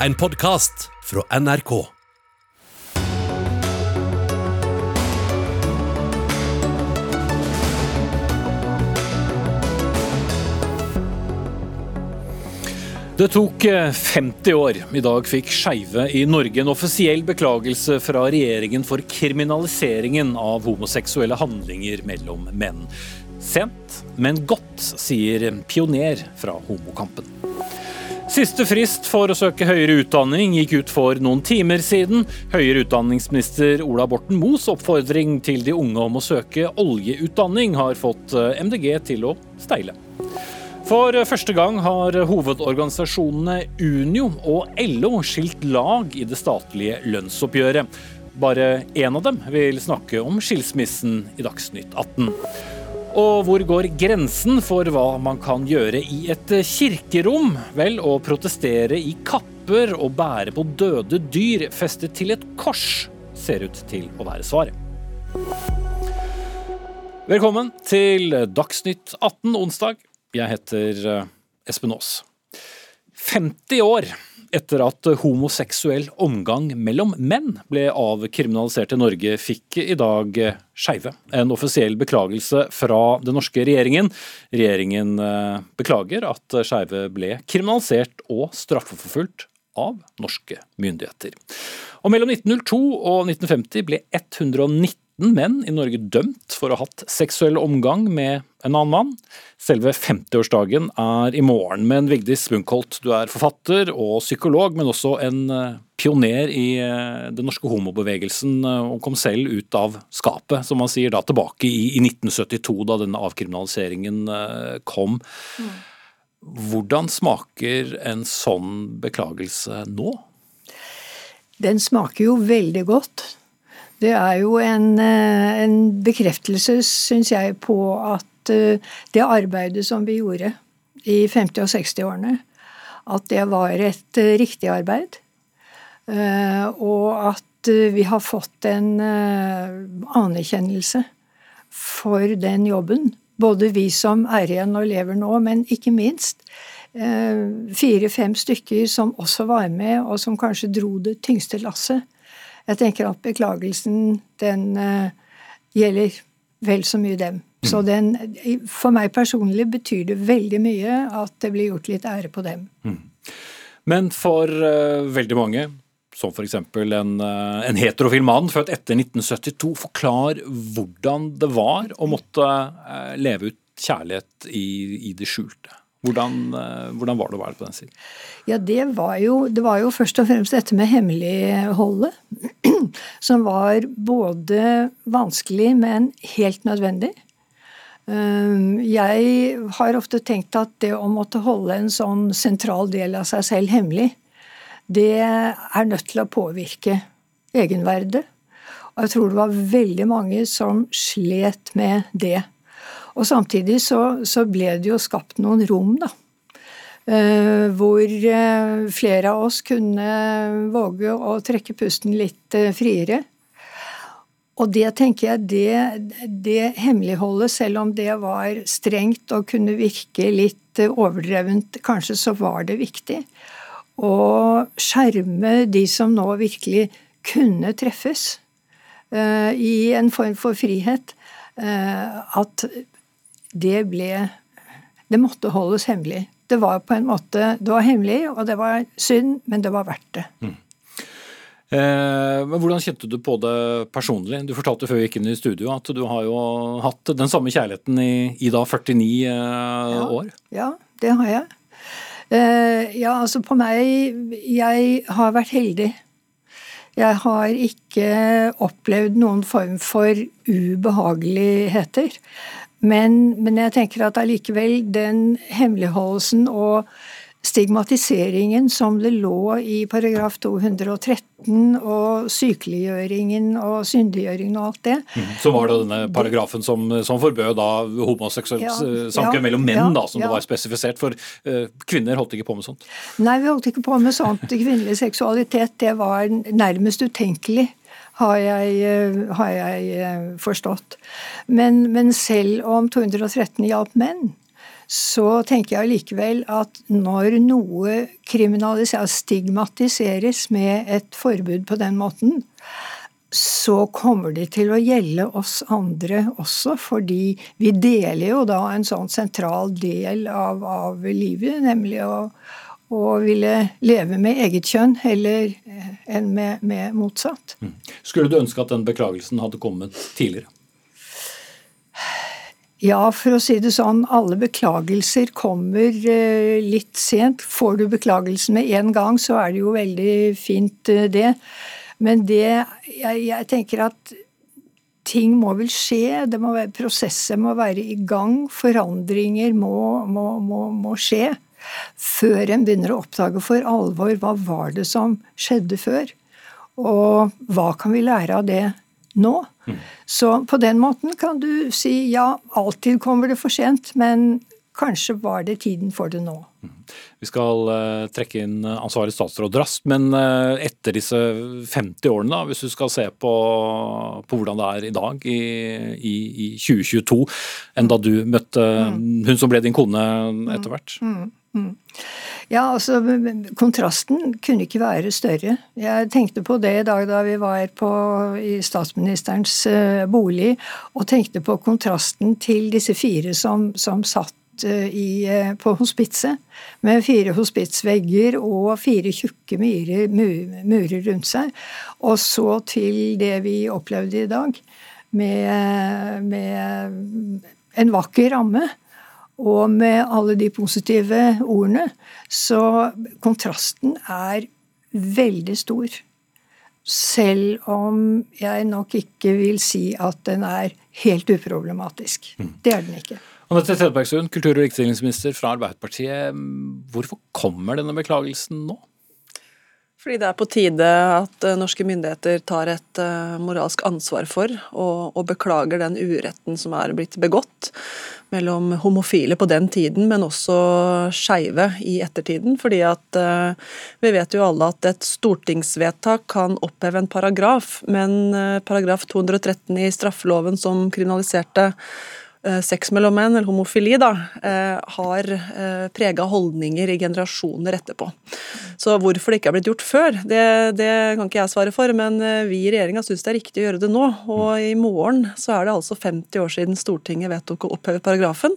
En podkast fra NRK. Det tok 50 år. I dag fikk skeive i Norge en offisiell beklagelse fra regjeringen for kriminaliseringen av homoseksuelle handlinger mellom menn. Sent, men godt, sier pioner fra homokampen. Siste frist for å søke høyere utdanning gikk ut for noen timer siden. Høyere utdanningsminister Ola Borten Moes oppfordring til de unge om å søke oljeutdanning har fått MDG til å steile. For første gang har hovedorganisasjonene Unio og LO skilt lag i det statlige lønnsoppgjøret. Bare én av dem vil snakke om skilsmissen i Dagsnytt 18. Og hvor går grensen for hva man kan gjøre i et kirkerom? Vel, å protestere i kapper og bære på døde dyr festet til et kors ser ut til å være svaret. Velkommen til Dagsnytt 18 onsdag. Jeg heter Espen Aas. 50 år etter at homoseksuell omgang mellom menn ble avkriminalisert i Norge, fikk i dag skeive en offisiell beklagelse fra den norske regjeringen. Regjeringen beklager at skeive ble kriminalisert og straffeforfulgt av norske myndigheter. Og mellom 1902 og 1950 ble 119 menn i Norge dømt for å ha hatt seksuell omgang med en annen mann. Selve 50-årsdagen er i morgen. Men Vigdis Bunkholt, du er forfatter og psykolog, men også en pioner i den norske homobevegelsen, og kom selv ut av skapet, som man sier, da tilbake i 1972, da denne avkriminaliseringen kom. Hvordan smaker en sånn beklagelse nå? Den smaker jo veldig godt. Det er jo en, en bekreftelse, syns jeg, på at det arbeidet som vi gjorde i 50- og 60-årene, at det var et riktig arbeid. Og at vi har fått en anerkjennelse for den jobben. Både vi som er igjen og lever nå, men ikke minst fire-fem stykker som også var med, og som kanskje dro det tyngste lasset. Jeg tenker at beklagelsen, den gjelder vel så mye dem. Mm. Så den, for meg personlig betyr det veldig mye at det blir gjort litt ære på dem. Mm. Men for uh, veldig mange, som f.eks. En, uh, en heterofil mann født etter 1972, forklar hvordan det var å måtte leve ut kjærlighet i, i det skjulte. Hvordan, hvordan, var det å være på den siden? Ja, det var, jo, det var jo først og fremst dette med hemmeligholdet. Som var både vanskelig, men helt nødvendig. Jeg har ofte tenkt at det å måtte holde en sånn sentral del av seg selv hemmelig, det er nødt til å påvirke egenverdet. Og jeg tror det var veldig mange som slet med det. Og samtidig så, så ble det jo skapt noen rom, da. Uh, hvor uh, flere av oss kunne våge å trekke pusten litt uh, friere. Og det tenker jeg, det, det hemmeligholdet, selv om det var strengt og kunne virke litt overdrevent, kanskje så var det viktig. Å skjerme de som nå virkelig kunne treffes i en form for frihet. At det ble Det måtte holdes hemmelig. Det var på en måte Det var hemmelig, og det var synd, men det var verdt det. Mm. Eh, men Hvordan kjente du på det personlig? Du fortalte før vi gikk inn i studio at du har jo hatt den samme kjærligheten i, i da 49 eh, ja, år. Ja, det har jeg. Eh, ja, altså på meg Jeg har vært heldig. Jeg har ikke opplevd noen form for ubehageligheter. Men, men jeg tenker at allikevel den hemmeligholdelsen og stigmatiseringen som det lå i paragraf 213, og sykeliggjøringen og syndiggjøringen og alt det. Mm, Så var det denne paragrafen som, som forbød da homoseksuelt ja, samkvem ja, mellom menn, ja, da, som det var spesifisert. For uh, kvinner holdt ikke på med sånt? Nei, vi holdt ikke på med sånt. Kvinnelig seksualitet det var nærmest utenkelig har jeg, eh, har jeg eh, forstått. Men, men, selv om 213 hjalp menn, så tenker jeg likevel at når noe kriminaliseres, stigmatiseres med et forbud på den måten, så kommer det til å gjelde oss andre også, fordi vi deler jo da en sånn sentral del av, av livet, nemlig å, å, ville leve med eget kjønn heller enn med, med motsatt. Mm. Skulle du ønske at den beklagelsen hadde kommet tidligere? Ja, for å si det sånn, alle beklagelser kommer eh, litt sent. Får du beklagelsen med en gang, så er det jo veldig fint, eh, det. Men det jeg, jeg, tenker at ting må vel skje. Det må være, prosesser må være i gang. Forandringer må, må, må, må skje. Før en begynner å oppdage for alvor hva var det som skjedde før. Og hva kan vi lære av det nå? Så på den måten kan du si ja, alltid kommer det for sent, men kanskje var det tiden for det nå. Vi skal uh, trekke inn ansvarlig statsråd raskt, men uh, etter disse 50 årene, da, hvis du skal se på, på hvordan det er i dag, i, i, i 2022, enn da du møtte mm. hun som ble din kone etter hvert? Mm. Mm. Ja, altså kontrasten kunne ikke være større. Jeg tenkte på det i dag da vi var på, i statsministerens uh, bolig, og tenkte på kontrasten til disse fire som, som satt uh, i, uh, på hospitset, med fire hospitsvegger og fire tjukke murer, murer rundt seg. Og så til det vi opplevde i dag, med, med en vakker ramme og med alle de positive ordene. Så kontrasten er veldig stor. Selv om jeg nok ikke vil si at den er helt uproblematisk. Mm. Det er den ikke. Anette Trettebergstuen, kultur- og likestillingsminister fra Arbeiderpartiet. Hvorfor kommer denne beklagelsen nå? Fordi det er på tide at eh, norske myndigheter tar et uh, moralsk ansvar for og, og, beklager den uretten som er blitt begått mellom homofile på den tiden, men også skeive i ettertiden. Fordi at uh, vi vet jo alle at et stortingsvedtak kan oppheve en paragraf, men uh, paragraf 213 i straffeloven som kriminaliserte Eh, sex mellom menn, eller homofili, da, eh, har eh, prega holdninger i generasjoner etterpå. Så hvorfor det ikke har blitt gjort før, det, det kan ikke jeg svare for, men vi i regjeringa syns det er riktig å gjøre det nå. Og i morgen så er det altså 50 år siden Stortinget vedtok å oppheve paragrafen.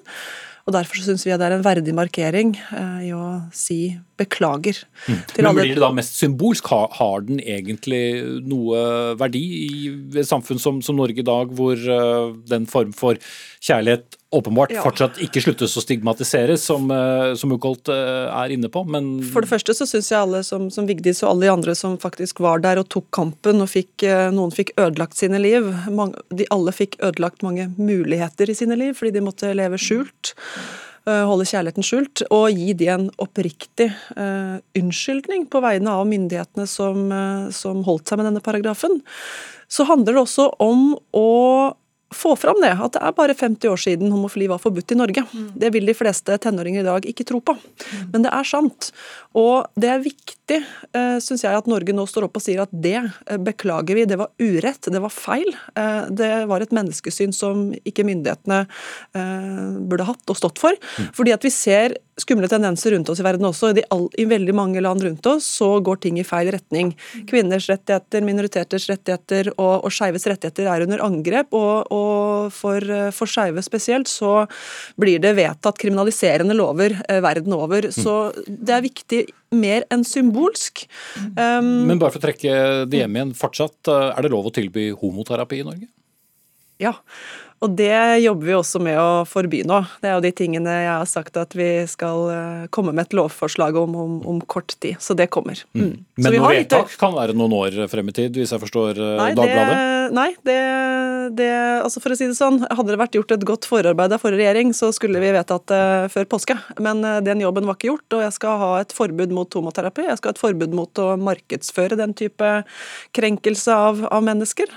Og Derfor syns vi at det er en verdig markering eh, i å si beklager. Mm. Men Blir det da mest symbolsk? Har den egentlig noe verdi i et samfunn som, som Norge i dag, hvor uh, den form for kjærlighet åpenbart ja. fortsatt ikke sluttes å stigmatiseres, som, uh, som Ukolt uh, er inne på. Men For det første så syns jeg alle som, som Vigdis og alle de andre som faktisk var der og tok kampen, og fikk, noen fikk ødelagt sine liv mange, De alle fikk ødelagt mange muligheter i sine liv fordi de måtte leve skjult. Eh, holde kjærligheten skjult, og gi de en oppriktig uh, unnskyldning på vegne av myndighetene som, uh, som holdt seg med denne paragrafen. Så handler det også om å få fram det, at det er bare 50 år siden homofili var forbudt i Norge. Mm. Det vil de fleste tenåringer i dag ikke tro på, mm. men det er sant. Og det er viktig, eh, syns jeg, at Norge nå står opp og sier at det eh, beklager vi, det var urett, det var feil. Eh, det var et menneskesyn som ikke myndighetene burde hatt og stått for. Mm. Fordi at vi ser skumle tendenser rundt oss i verden også. I, all, I, veldig mange land rundt oss så går ting i feil retning. Kvinners rettigheter, minoriteters rettigheter og, og skeives rettigheter er under angrep. Og, og for, for skeive spesielt så blir det vedtatt kriminaliserende lover eh, verden over. Så det er viktig mer enn symbolsk. Um, Men bare for å trekke det hjem igjen, fortsatt, eh, er det lov å tilby homoterapi i Norge? Ja, og det jobber vi også med å forby nå. Det er jo de tingene jeg har sagt at vi skal eh, komme med et lovforslag om om, om kort tid. Så det kommer. Mm. Mm. Men noe vedtak litt... kan være noen år frem i tid, hvis jeg forstår eh, nei, Dagbladet? Det, nei, det, det, altså for å si det sånn, hadde det vært gjort et godt forarbeid av forrige regjering, så skulle vi vedtatt det før påske. Men eh, den jobben var ikke gjort, og jeg skal ha et forbud mot homoterapi. Jeg skal ha et forbud mot å markedsføre den type krenkelse av, av mennesker.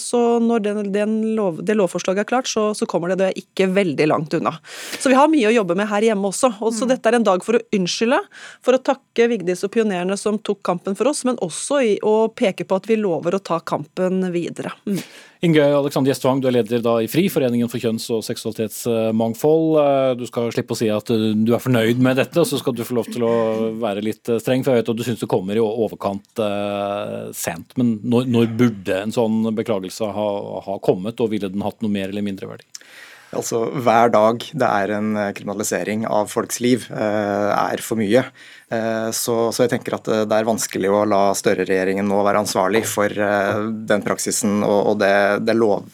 Så når den, den lov, det lovforslaget er klart, så, så, kommer det det ikke veldig langt unna. Så vi har mye å jobbe med her hjemme også. og så mm. Dette er en dag for å unnskylde, for å takke Vigdis og pionerene som tok kampen for oss, men også i å peke på at vi lover å ta kampen videre. Videre. Mm. Inge Alexander Gjestvang, du er leder da i FRI, Foreningen for kjønns- og seksualitetsmangfold. Eh, du skal slippe å si at eh, du er fornøyd med dette, og så skal du få lov til å være litt eh, streng. For jeg vet at du syns det kommer i overkant eh, sent. Men når, når, burde en sånn beklagelse ha, ha kommet, og ville den hatt noe mer eller mindre verdi? Altså Hver dag det er en kriminalisering av folks liv, er for mye. Eh, så, så, jeg tenker at det er vanskelig å la Støre-regjeringen nå være ansvarlig for eh, den praksisen og, og det, det lov,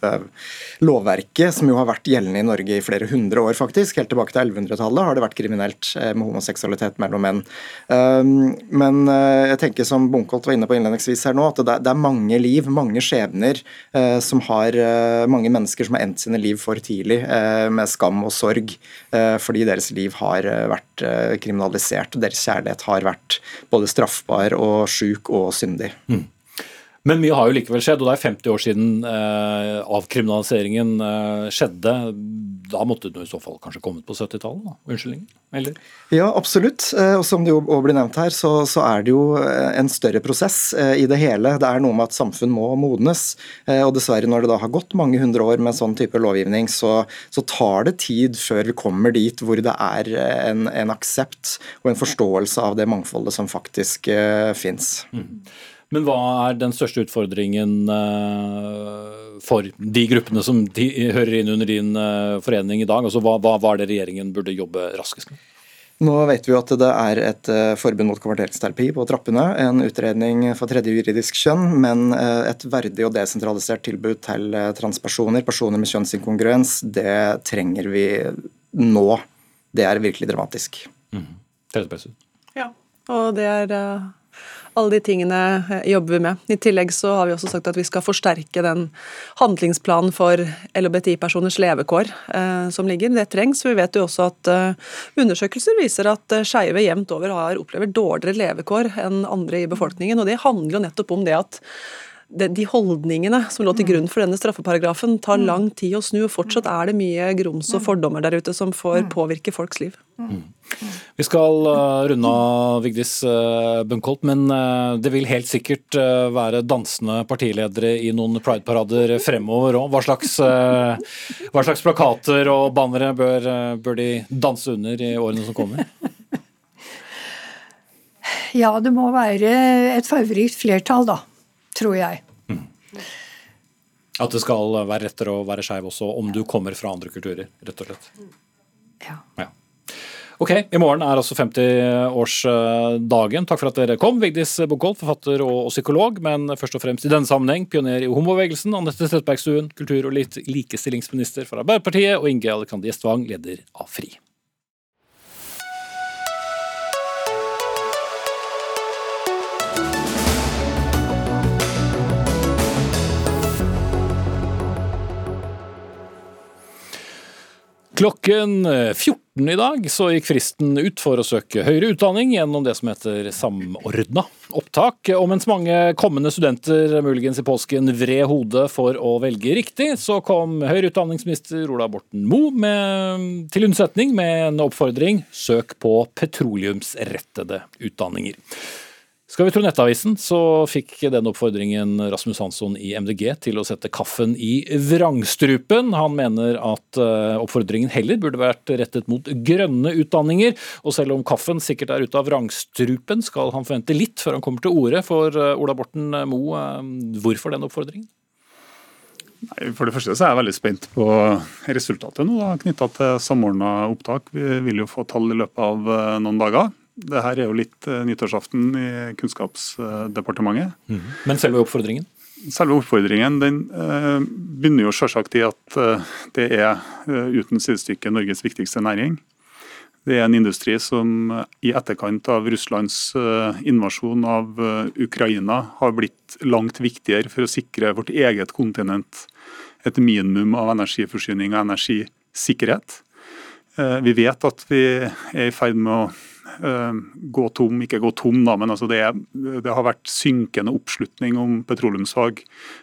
lovverket som jo har vært gjeldende i Norge i flere hundre år, faktisk. Helt tilbake til 1100-tallet har det vært kriminelt eh, med homoseksualitet mellom menn. Men jeg tenker som Bunkholt var inne på innledningsvis her nå, at det, det er mange liv, mange skjebner, som har mange mennesker som har endt sine liv for tidlig med skam og sorg fordi deres liv har vært kriminalisert. og deres kjærlighet kjærlighet har vært både straffbar og sjuk og syndig. Mm. Men mye har jo likevel skjedd, og det er 50 år siden eh, avkriminaliseringen eh, skjedde. Da måtte det i så fall kanskje kommet på 70-tallet? Unnskyldningen? Eller? Ja, absolutt. Eh, og som det jo blir nevnt her, så, så, er det jo eh, en større prosess eh, i det hele. Det er noe med at samfunn må modnes. Og dessverre, når det da har gått mange hundre år med sånn type lovgivning, så, så tar det tid før vi kommer dit hvor det er en, en aksept og en forståelse av det mangfoldet som faktisk uh, fins. Mm. Men hva er den største utfordringen uh, for de gruppene som de, hører inn under din uh, forening i dag? Altså, hva, hva, hva, er det regjeringen burde jobbe raskest med? Nå vet vi jo at det er et uh, forbud mot konverteringsterapi på trappene, en utredning for tredje juridisk kjønn, men et verdig og desentralisert tilbud til transpersoner, personer med kjønnsinkongruens, det trenger vi nå. Det er virkelig dramatisk. Mm. Ja, og det er alle de tingene eh, jobber vi med. I tillegg så har vi også sagt at vi skal forsterke den handlingsplanen for LHBTI-personers levekår eh, som ligger. Det trengs. Vi vet jo også at uh, undersøkelser viser at uh, skeive jevnt over har opplever dårligere levekår enn andre i befolkningen. og Det handler jo nettopp om det at de holdningene som lå til grunn for denne straffeparagrafen, tar mm. lang tid å snu. og Fortsatt er det mye grums og mm. fordommer der ute som får mm. påvirke folks liv. Mm. Vi skal uh, runde av Vigdis uh, Bunkholt, men uh, det vil helt sikkert være dansende partiledere i noen prideparader fremover òg. Hva, slags, hva slags plakater og bannere bør, bør de danse under i årene som kommer? Ja, det må være et farverikt flertall, da tror jeg. Mm. At det skal være rettere å være skeiv også om du kommer fra andre kulturer, rett og slett. Ja. ja. Ok, I morgen er altså 50-årsdagen. Takk for at dere kom. Vigdis Bunkholt, forfatter og psykolog, men først og fremst i denne sammenheng pioner i homobevegelsen. Anette Trettebergstuen, kultur- og likestillingsminister for Arbeiderpartiet, og Inge Alexander Gjestvang, leder av FRI. Klokken 14 i dag så gikk fristen ut for å søke høyere utdanning gjennom det som heter samordna opptak. Og mens mange kommende studenter muligens i påsken vred hodet for å velge riktig, så kom høyere utdanningsminister Ola Borten Moe til unnsetning med en oppfordring søk på petroleumsrettede utdanninger. Skal vi tro Nettavisen, så fikk den oppfordringen Rasmus Hansson i MDG til å sette kaffen i vrangstrupen. Han mener at eh, oppfordringen heller burde vært rettet mot grønne utdanninger. Og selv om kaffen sikkert er ute av vrangstrupen, skal han forvente litt før han kommer til orde. For eh, Ola Borten Moe, eh, hvorfor den oppfordringen? Nei, for det første så er jeg veldig spent på resultatet nå, knytta til samordna opptak. Vi vil jo få tall i løpet av noen dager. Det her er jo litt uh, nyttårsaften i Kunnskapsdepartementet. Mm. Men selve oppfordringen? Selve oppfordringen den uh, begynner jo selvsagt i at uh, det er uten sidestykke Norges viktigste næring. Det er en industri som i etterkant av Russlands invasjon av Ukraina har blitt langt viktigere for å sikre vårt eget kontinent et minimum av energiforsyning og energisikkerhet. Vi vet at vi er i ferd med å Eh, gå tom, ikke gå tom, da, men altså det, det, har vært synkende oppslutning om petroleumsfag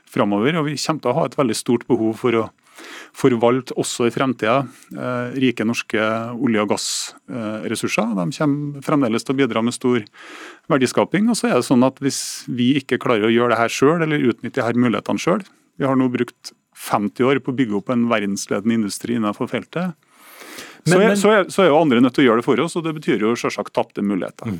framover. Og vi kommer til å ha et veldig stort behov for å forvalte også i fremtida eh, rike norske olje- og gassressurser. De kommer fremdeles til å bidra med stor verdiskaping. Og så er det sånn at hvis vi ikke klarer å gjøre det her sjøl, eller utnytte her mulighetene sjøl, Vi har nå brukt 50 år på å bygge opp en verdensledende industri innenfor feltet. Men- så, er, men- så, er, så er jo andre nødt til å gjøre det for oss, og det betyr jo selvsagt tapte muligheter.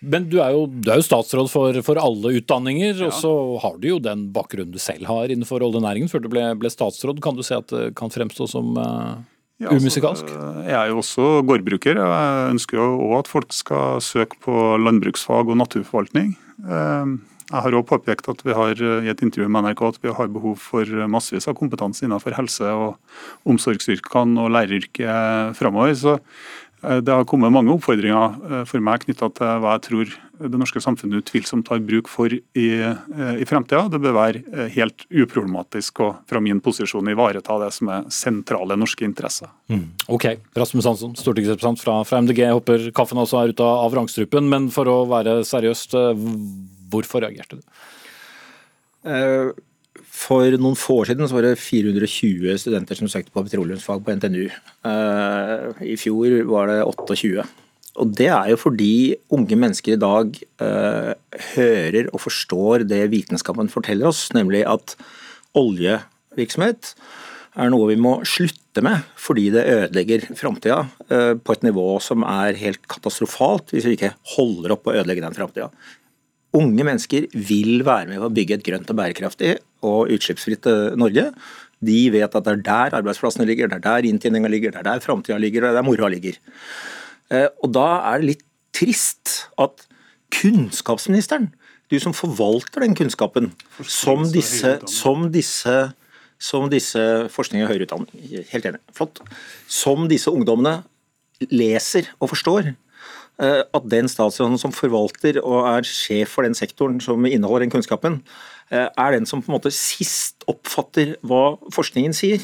Men du er jo, du er jo statsråd for, for alle utdanninger, og så har du jo den bakgrunnen du selv har innenfor oljenæringen. Før du ble, ble statsråd, kan du se at det kan fremstå som uh, Ja, altså. Jeg er jo også gårdbruker. og Jeg ønsker jo òg at folk skal søke på landbruksfag og naturforvaltning. Eh, Jeg har også påpekt at vi har eh, i et intervju med NRK at vi har behov for massevis av kompetanse innenfor helse- og omsorgsyrkene og læreryrket framover. Så eh, det har kommet mange oppfordringer eh, for meg knytta til hva jeg tror det norske samfunnet utvilsomt tar bruk for i, eh, i fremtida. Det bør være eh, helt uproblematisk å fra min posisjon ivareta det som er sentrale norske interesser. Ok, Rasmus Hansson, stortingsrepresentant fra, fra MDG. Håper kaffen også er ute av vrangstrupen, men for å være seriøst, eh, hvorfor reagerte du? Eh, For noen få år siden så var det 420 studenter som søkte på petroleumsfag på NTNU. Eh, I fjor var det 28. Og det er jo fordi unge mennesker i dag eh, hører og forstår det vitenskapen forteller oss, nemlig at oljevirksomhet er noe vi må slutte med fordi det ødelegger framtida på et nivå som er helt katastrofalt hvis vi ikke holder opp å ødelegge den framtida. Unge mennesker vil være med på å bygge et grønt og bærekraftig og utslippsfritt eh, Norge. De vet at det er der arbeidsplassene ligger, det er der inntjeninga ligger, det er der framtida ligger, og det er der moroa ligger. Eh, Og da er det litt trist at kunnskapsministeren, du som forvalter den kunnskapen, som disse, som disse som disse forskning og høyere utdanning, helt enig, flott, som disse ungdommene leser og forstår, at den statsråden som forvalter og er sjef for den sektoren som inneholder den kunnskapen, eh, er den som på en måte sist oppfatter hva forskningen sier.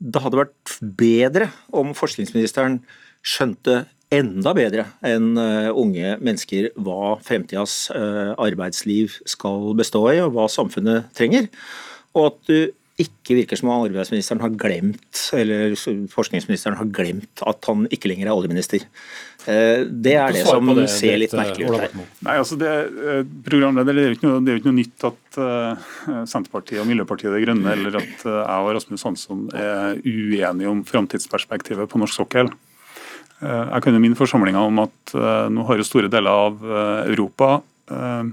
Det hadde vært bedre om forskningsministeren skjønte enda bedre enn eh, unge mennesker hva fremtidas eh, arbeidsliv skal bestå i, og hva samfunnet trenger. Og at du ikke virker som om arbeidsministeren har glemt, eller forskningsministeren har glemt at han ikke lenger er oljeminister. Eh, Det er det som det, ser litt Britt, merkelig ut her. Nei, altså det, eh, programleder, det, er jo ikke det ikke noe nytt at eh, Senterpartiet og Miljøpartiet De Grønne eller at eh, jeg og Rasmus Hansson er uenige om framtidsperspektivet på norsk sokkel. Eh, jeg kan jo minne forsamlinga om at eh, nå har jo store deler av eh, Europa eh,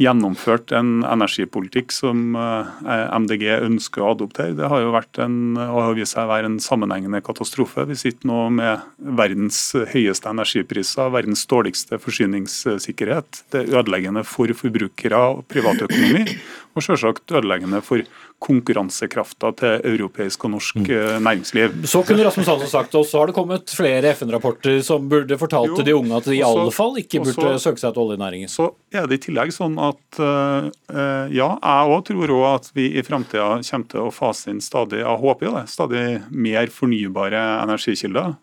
gjennomført en energipolitikk som eh, MDG ønsker å adoptere. Det har jo vært en, og har vist seg å være en sammenhengende katastrofe. Vi sitter nå med verdens høyeste energipriser, verdens dårligste forsyningssikkerhet. Det er ødeleggende for forbrukere og privatøkonomi, og selvsagt ødeleggende for konkurransekrafta til europeisk og norsk mm. næringsliv. Så kunne Rasmus Hansson sagt, og så har det kommet flere FN-rapporter som burde fortalt Jo, til de unge at de i alle fall ikke burde også, søke seg til oljenæringen. Så er det i tillegg sånn at eh, eh, ja, jeg òg tror også at vi i framtida kommer til å fase inn stadig jeg håper jo det, stadig mer fornybare energikilder.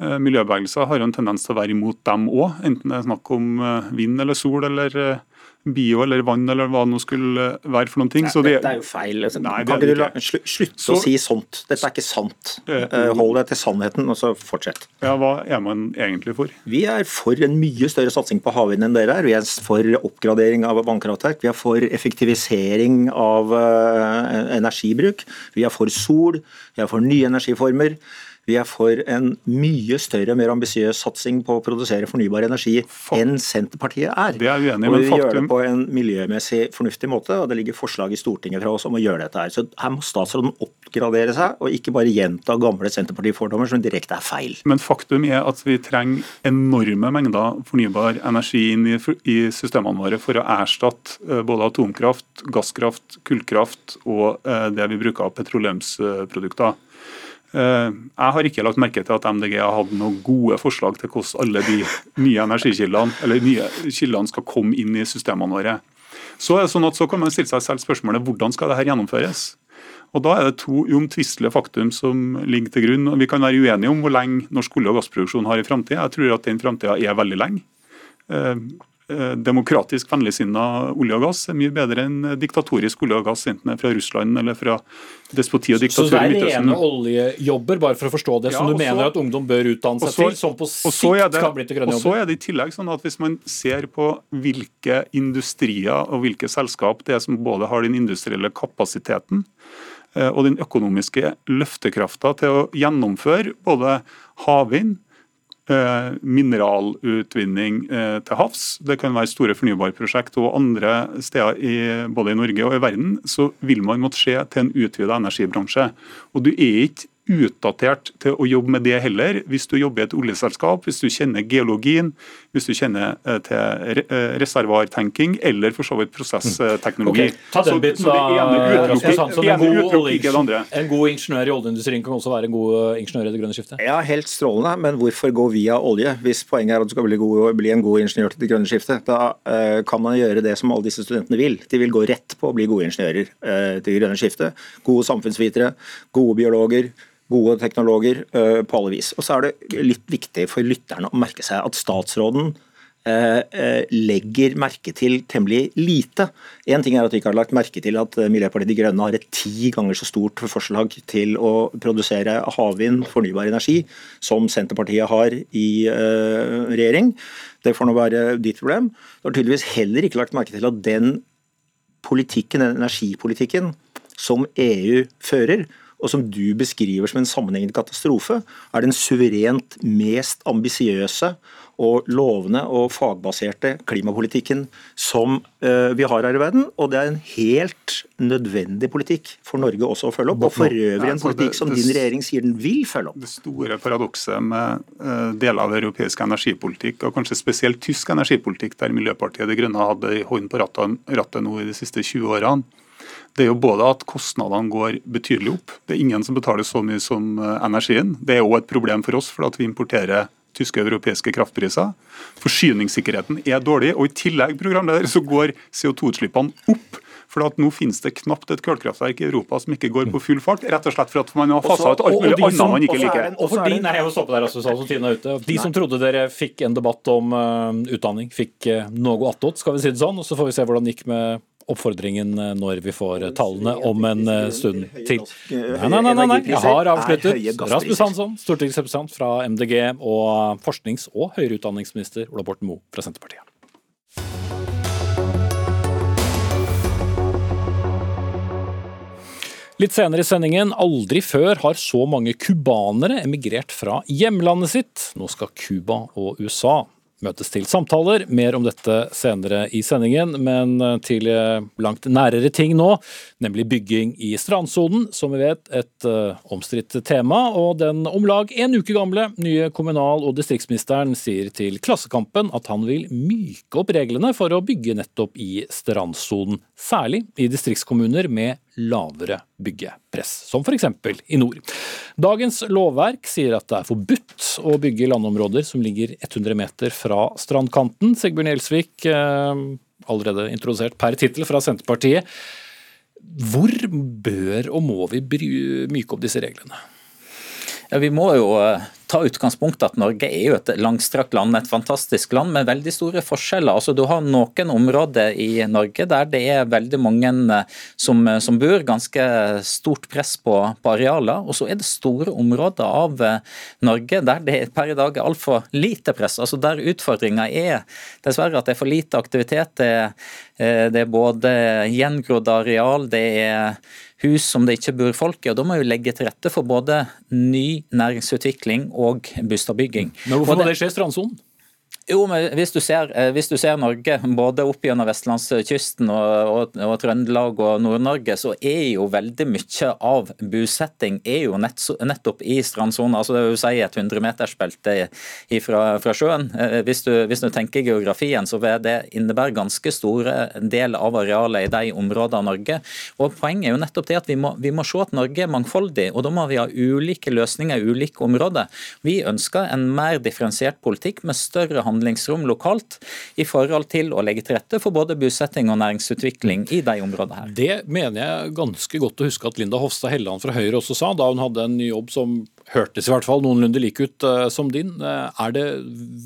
Eh, Miljøbevegelser har jo en tendens til å være imot dem òg, enten det er snakk om eh, vind eller sol eller eh, bio eller vann eller hva det nå skulle være for noen ting. Så det, Dette er jo feil. Altså, Nei, kan ikke du la, ikke. slutte Så- å si sånt? Dette er ikke sant. Eh, Hold deg til sannheten, og så fortsett. ja, hva er man egentlig for? Vi er for en mye større satsing på havvind enn dere er. Vi er for oppgradering av vannkraftverk. Vi er for effektivisering av uh, energibruk. Vi er for sol. Vi er for nye energiformer. Vi er for en mye større og mer ambisiøs satsing på å produsere fornybar energi enn Senterpartiet er. Det er uenig og vi gjør det på en miljømessig fornuftig måte, og det ligger forslag i Stortinget fra oss om å gjøre dette her. Så her må statsråden oppgradere seg, og ikke bare gjenta gamle Senterparti-fordommer som direkte er feil. Men faktum er at vi trenger enorme mengder fornybar energi inn i, i systemene våre for å erstatte eh, både atomkraft, gasskraft, kullkraft og eh, det vi bruker av petroleumsprodukter. Eh, Jeg har ikke lagt merke til at MDG har hatt noen gode forslag til hvordan alle de nye energikildene eller nye kildene skal komme inn i systemene våre. Så er det sånn at så kan man stille seg selv spørsmålet hvordan skal dette gjennomføres? Og Da er det to uomtvistelige faktum som ligger til grunn. og Vi kan være uenige om hvor lenge norsk olje- og gassproduksjon har i framtida. Jeg tror at den framtida er veldig lenge. Eh, demokratisk vennligsinna olje og gass er mye bedre enn diktatorisk olje og gass, enten det er fra Russland eller fra despoti og Så diktatur det i er Midtøsten. rene oljejobber, bare for å forstå det, Ja, som du og så- mener at ungdom bør utdanne seg så- til, som på så er sikt det- kan bli til grønne jobber? Og så er det i tillegg sånn at Hvis man ser på hvilke industrier og hvilke selskap det er som både har den industrielle kapasiteten eh, og den økonomiske løftekrafta til å gjennomføre både havvind, mineralutvinning eh, til havs, det kan være store fornybarprosjekt og andre steder i, både i Norge og i verden, så vil man måtte se til en utvida energibransje. Og du er ikke utdatert til å jobbe med det heller, hvis du jobber i et oljeselskap, hvis du kjenner geologien, hvis du kjenner eh, til eh, reservoartenking eller for så vidt prosessteknologi. Ok, ta den biten så det ene utelukker- ikke det andre. en god ingeniør i oljeindustrien kan også være en god eh, ingeniør i det grønne skiftet? Ja, helt strålende, men hvorfor gå via olje? Hvis poenget er at du skal bli, god, bli en god ingeniør til det grønne skiftet, da uh, kan man gjøre det som alle disse studentene vil. De vil gå rett på å bli gode ingeniører uh, til det grønne skiftet. Gode samfunnsvitere, gode biologer, gode teknologer eh, på alle vis. Og så er det litt viktig for lytterne å merke seg at statsråden eh, eh, legger merke til temmelig lite. En ting er at vi ikke har lagt merke til at Miljøpartiet De Grønne har et ti ganger så stort forslag til å produsere havvind, fornybar energi, som Senterpartiet har i regjering. Det får nå være ditt problem. Du har tydeligvis heller ikke lagt merke til at den politikken, den energipolitikken som EU fører, og som du beskriver som en sammenhengende katastrofe, er den suverent mest ambisiøse og lovende og fagbaserte klimapolitikken som eh, vi har her i verden. Og det er en helt nødvendig politikk for Norge også å følge opp. Og for øvrig en politikk som din regjering sier den vil følge opp. Det store paradokset med eh, deler av europeisk energipolitikk, og kanskje spesielt tysk energipolitikk, der Miljøpartiet De Grønne hadde hånd på rattet nå i de siste 20 årene, det er jo både at kostnadene går betydelig opp. Det er ingen som betaler så mye som eh, energien. Det er òg et problem for oss, for at vi importerer tyske og europeiske kraftpriser. Forsyningssikkerheten er dårlig, og i tillegg programleder, så går CO2-utslippene opp. For at nå finnes det knapt et kullkraftverk i Europa som ikke går på full fart, rett og slett for at man har fasa ut alt mulig annet man ikke og så er liker. det Og for de, nei, jeg må stoppe der, Rasmus Hansson, tiden er ute. De som trodde dere fikk en debatt om uh, utdanning, fikk uh, noe attåt, skal vi si det sånn. Og så får vi se hvordan det gikk med oppfordringen eh, når vi får eh, tallene om en eh, stund til. Nei, nei, nei, nei, nei. jeg har avsluttet. Rasmus Hansson, stortingsrepresentant fra MDG og forsknings- og høyere utdanningsminister Ola Borten Moe fra Senterpartiet. Litt senere i sendingen, aldri før har så mange cubanere emigrert fra hjemlandet sitt. Nå skal Cuba og USA møtes til samtaler. Mer om dette senere i sendingen, men til langt nærere ting nå, nemlig bygging i strandsonen, som vi vet et uh, omstridt tema. Og den om lag en uke gamle nye kommunal- og distriktsministeren sier til Klassekampen at han vil myke opp reglene for å bygge nettopp i strandsonen, særlig i distriktskommuner med lavere byggepress, som f.eks. i nord. Dagens lovverk sier at det er forbudt å bygge i landområder som ligger 100 meter fra strandkanten. Sigbjørn Gjelsvik, eh, allerede introdusert per tittel fra Senterpartiet. Hvor bør og må vi myke opp disse reglene? Ja, vi må jo eh, ta utgangspunkt at Norge er jo et langstrakt land, et fantastisk land med veldig store forskjeller. Altså, du har noen områder i Norge der det er veldig mange eh, som, som bor, ganske stort press på, på arealer. Og så er det store områder av eh, Norge der det per i dag er altfor lite press. Altså Der utfordringa er dessverre at det er for lite aktivitet. Det, det er både gjengrodd areal, det er hus som det ikke bor folk i. og Da må vi legge til rette for både ny næringsutvikling og boligbygging. Hvorfor må det- det skje i strandsonen? Jo, men hvis du ser, eh, hvis du ser Norge, både opp gjennom vestlandskysten og, og, og Trøndelag og Nord-Norge, så er jo veldig mye av bosetting er jo nett, nettopp i strandsonen. Altså det vil si et 100-metersbelte fra, fra sjøen. Eh, Hvis du, hvis du tenker geografien, så vil det innebære ganske store del av arealet i de områdene av Norge. Og Poenget er jo nettopp det at vi må, vi må se at Norge er mangfoldig, og da må vi ha ulike løsninger i ulike områder. Vi ønsker en mer differensiert politikk med større handlingsrom lokalt i forhold til å legge til rette for både bosetting og næringsutvikling i de områdene her. Det mener jeg ganske godt å huske at Linda Hofstad Helleland fra Høyre også sa, da hun hadde en ny jobb som hørtes i hvert fall noenlunde lik ut eh, som din. Eh, er det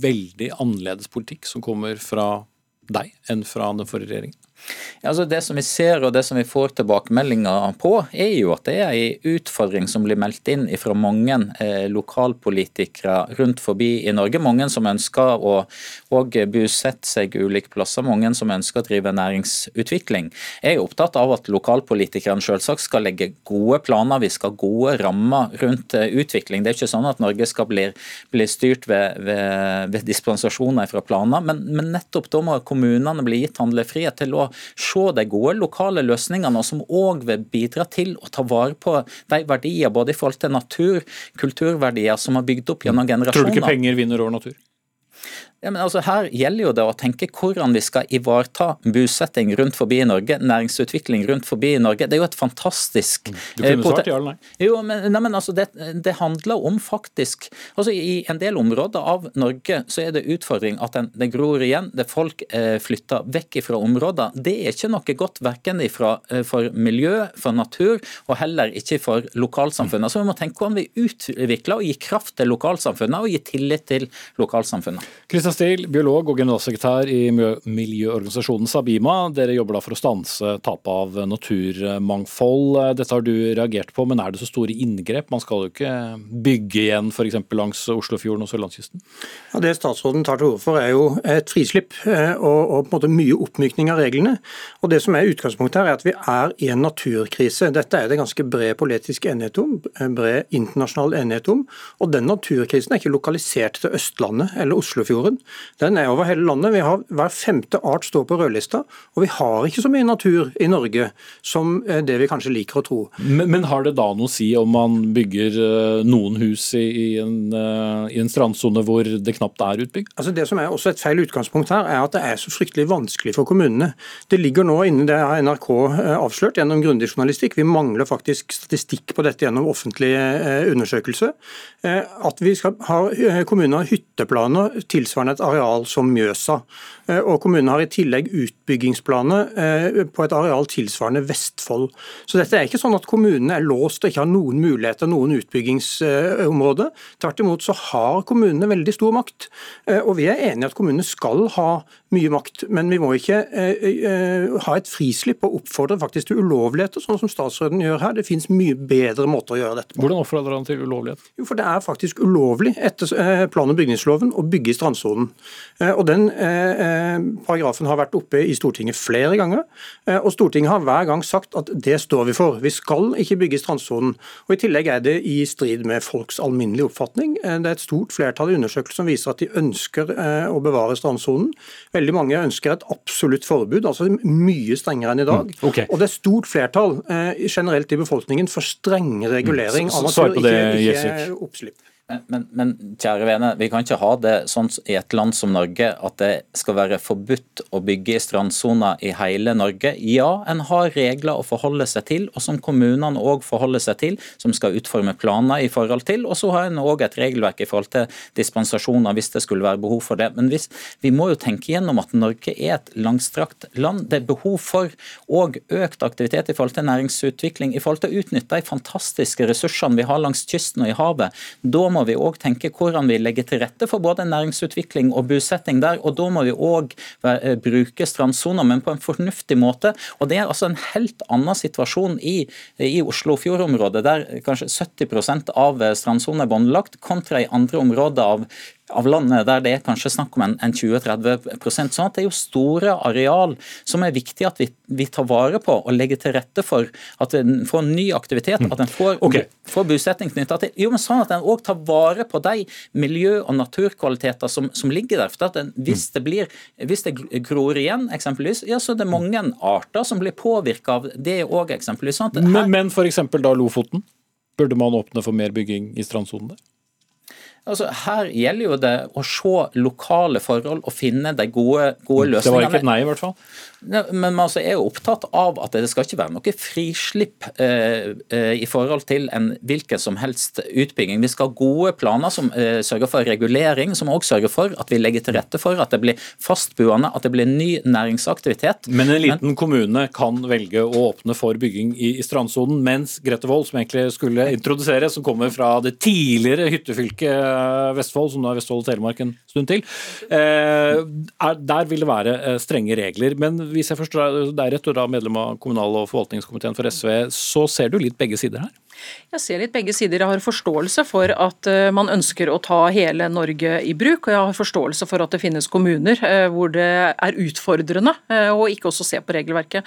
veldig annerledes politikk som kommer fra deg enn fra den forrige regjeringen? Altså det som vi ser og det som vi får tilbakemeldinger på, er jo at det er en utfordring som blir meldt inn fra mange eh, lokalpolitikere rundt forbi i Norge. Mange som ønsker å bosette seg ulike plasser, mange som ønsker å drive næringsutvikling. Jeg er opptatt av at lokalpolitikerne selvsagt skal legge gode planer, vi skal ha gode rammer rundt eh, utvikling. Det er ikke sånn at Norge skal bli, bli styrt ved, ved, ved, dispensasjoner fra planer, men, men nettopp da må kommunene bli gitt handlefrihet til å se de gode lokale løsningene, som òg vil bidra til å ta vare på de verdier, både i forhold til natur, kulturverdier, som har bygd opp gjennom generasjoner. Tror du ikke penger vinner over natur? Ja, men altså Her gjelder jo det å tenke hvordan vi skal ivareta bosetting rundt forbi i Norge, næringsutvikling rundt forbi i Norge. Det er jo et fantastisk mm. Du kunne svart ja eller nei? Jo, men, nei, men altså det, det, handler om faktisk altså I en del områder av Norge så er det utfordring at den, det gror igjen. det Folk eh, flytter vekk fra områder. Det er ikke noe godt verken ifra, eh, for miljø, for natur, og heller ikke for lokalsamfunnet. Så vi må tenke hvordan vi utvikler og gir kraft til lokalsamfunnet og gir tillit til lokalsamfunnet. Stil, biolog og generalsekretær i miljøorganisasjonen Sabima. Dere jobber da for å stanse tapet av naturmangfold. Dette har du reagert på, men er det så store inngrep? Man skal jo ikke bygge igjen f.eks. langs Oslofjorden og sørlandskysten? Ja, det statsråden tar til orde for er jo et frislipp eh, og, og, på en måte mye oppmykning av reglene. Og Det som er utgangspunktet her er at vi er i en naturkrise. Dette er det ganske bred politisk enighet om, bred internasjonal enighet om. Og den naturkrisen er ikke lokalisert til Østlandet eller Oslofjorden. Den er over hele landet. Vi har Hver femte art står på rødlista, og vi har ikke så mye natur i Norge som eh, det vi kanskje liker å tro. Men, men har det da noe å si om man bygger eh, noen hus i, i en, uh, en strandsone hvor det knapt er utbygd? Altså Det som er også et feil utgangspunkt her, er at det er så fryktelig vanskelig for kommunene. Det ligger nå inne, det har NRK avslørt gjennom grundig journalistikk, vi mangler faktisk statistikk på dette gjennom offentlig undersøkelse, at vi skal ha, kommunene hytteplaner tilsvarende et areal som Mjøsa. Eh, og Kommunen har i tillegg utbyggingsplaner eh, på et areal tilsvarende Vestfold. Så dette er ikke sånn at kommunene er låst og ikke har noen muligheter, noen utbyggingsområder. Tvert imot så har kommunene veldig stor makt. Eh, og vi er enige i at kommunene skal ha mye makt, men vi må ikke ha et frislipp og oppfordre faktisk til ulovligheter, sånn som statsråden gjør her. Det finnes mye bedre måter å gjøre dette på. Hvordan oppfordrer han til ulovlighet? Jo, for Det er faktisk ulovlig etter plan- og bygningsloven å bygge i strandsonen. Og Den Eh, paragrafen har vært oppe i Stortinget flere ganger, eh, og Stortinget har hver gang sagt at det står vi for. Vi skal ikke bygge i strandsonen. Og I tillegg er det i strid med folks alminnelige oppfatning. Eh, det er et stort flertall i undersøkelser som viser at de ønsker å bevare strandsonen. Veldig mange ønsker et absolutt forbud, altså mye strengere enn i dag. Mm, okay. Og det er stort flertall generelt i befolkningen for streng regulering mm, av natur, ikke, ikke oppslipp. Men, men, kjære vene, vi kan ikke ha det sånn i et land som Norge at det skal være forbudt å bygge i strandsoner i hele Norge. Ja, en har regler å forholde seg til, og som kommunene òg forholder seg til, som skal utforme planer i forhold til. Og så har en òg et regelverk i forhold til dispensasjoner hvis det skulle være behov for det. Men hvis, vi må jo tenke gjennom at Norge er et langstrakt land. Det er behov for òg økt aktivitet i forhold til næringsutvikling, i forhold til å utnytte de fantastiske ressursene vi har langs kysten og i havet. Da må vi òg tenke hvordan vi legger til rette for både næringsutvikling og bosetting der. og Da må vi òg eh, bruke strandsoner, men på en fornuftig måte. og Det er altså en helt annen situasjon i, i Oslofjordområdet, der kanskje 70% av strandsonen er båndlagt, kontra i andre områder av av landet der det er kanskje snakk om en, en 20-30 sånn at Det er jo store areal som er viktig at vi, vi, tar vare på og legger til rette for at en får ny aktivitet, at en får, okay. får bosetting knytta til. Jo, men sånn at en òg tar vare på de miljø- og naturkvaliteter som, som ligger der. for at den, hvis, det blir, hvis det gror igjen, eksempelvis, ja, så er det mange arter som blir påvirka av det òg. Sånn. Men, men f.eks. da Lofoten? Burde man åpne for mer bygging i strandsonen der? Altså, her gjelder jo det å se lokale forhold og finne de gode, gode løsningene. Det var ikke et nei, i hvert fall? Men man altså er jo opptatt av at det skal ikke være noe frislipp eh, eh, i forhold til en hvilken som helst utbygging. Vi skal ha gode planer som eh, sørger for regulering, som også sørger for at vi legger til rette for at det blir fastboende, at det blir ny næringsaktivitet. Men en liten Men, kommune kan velge å åpne for bygging i, i strandsonen, mens Grete Wold, som egentlig skulle introdusere, som kommer fra det tidligere hyttefylket Vestfold, som nå er Vestfold og Telemark en stund til. Eh, er, der vil det være eh, strenge regler. Men hvis jeg forstår deg rett, og da medlem av kommunal- og forvaltningskomiteen for SV, så ser du litt begge sider her? Jeg ser litt begge sider. Jeg har forståelse for at eh, man ønsker å ta hele Norge i bruk, og jeg har forståelse for at det finnes kommuner eh, hvor det er utfordrende eh, å ikke også se på regelverket.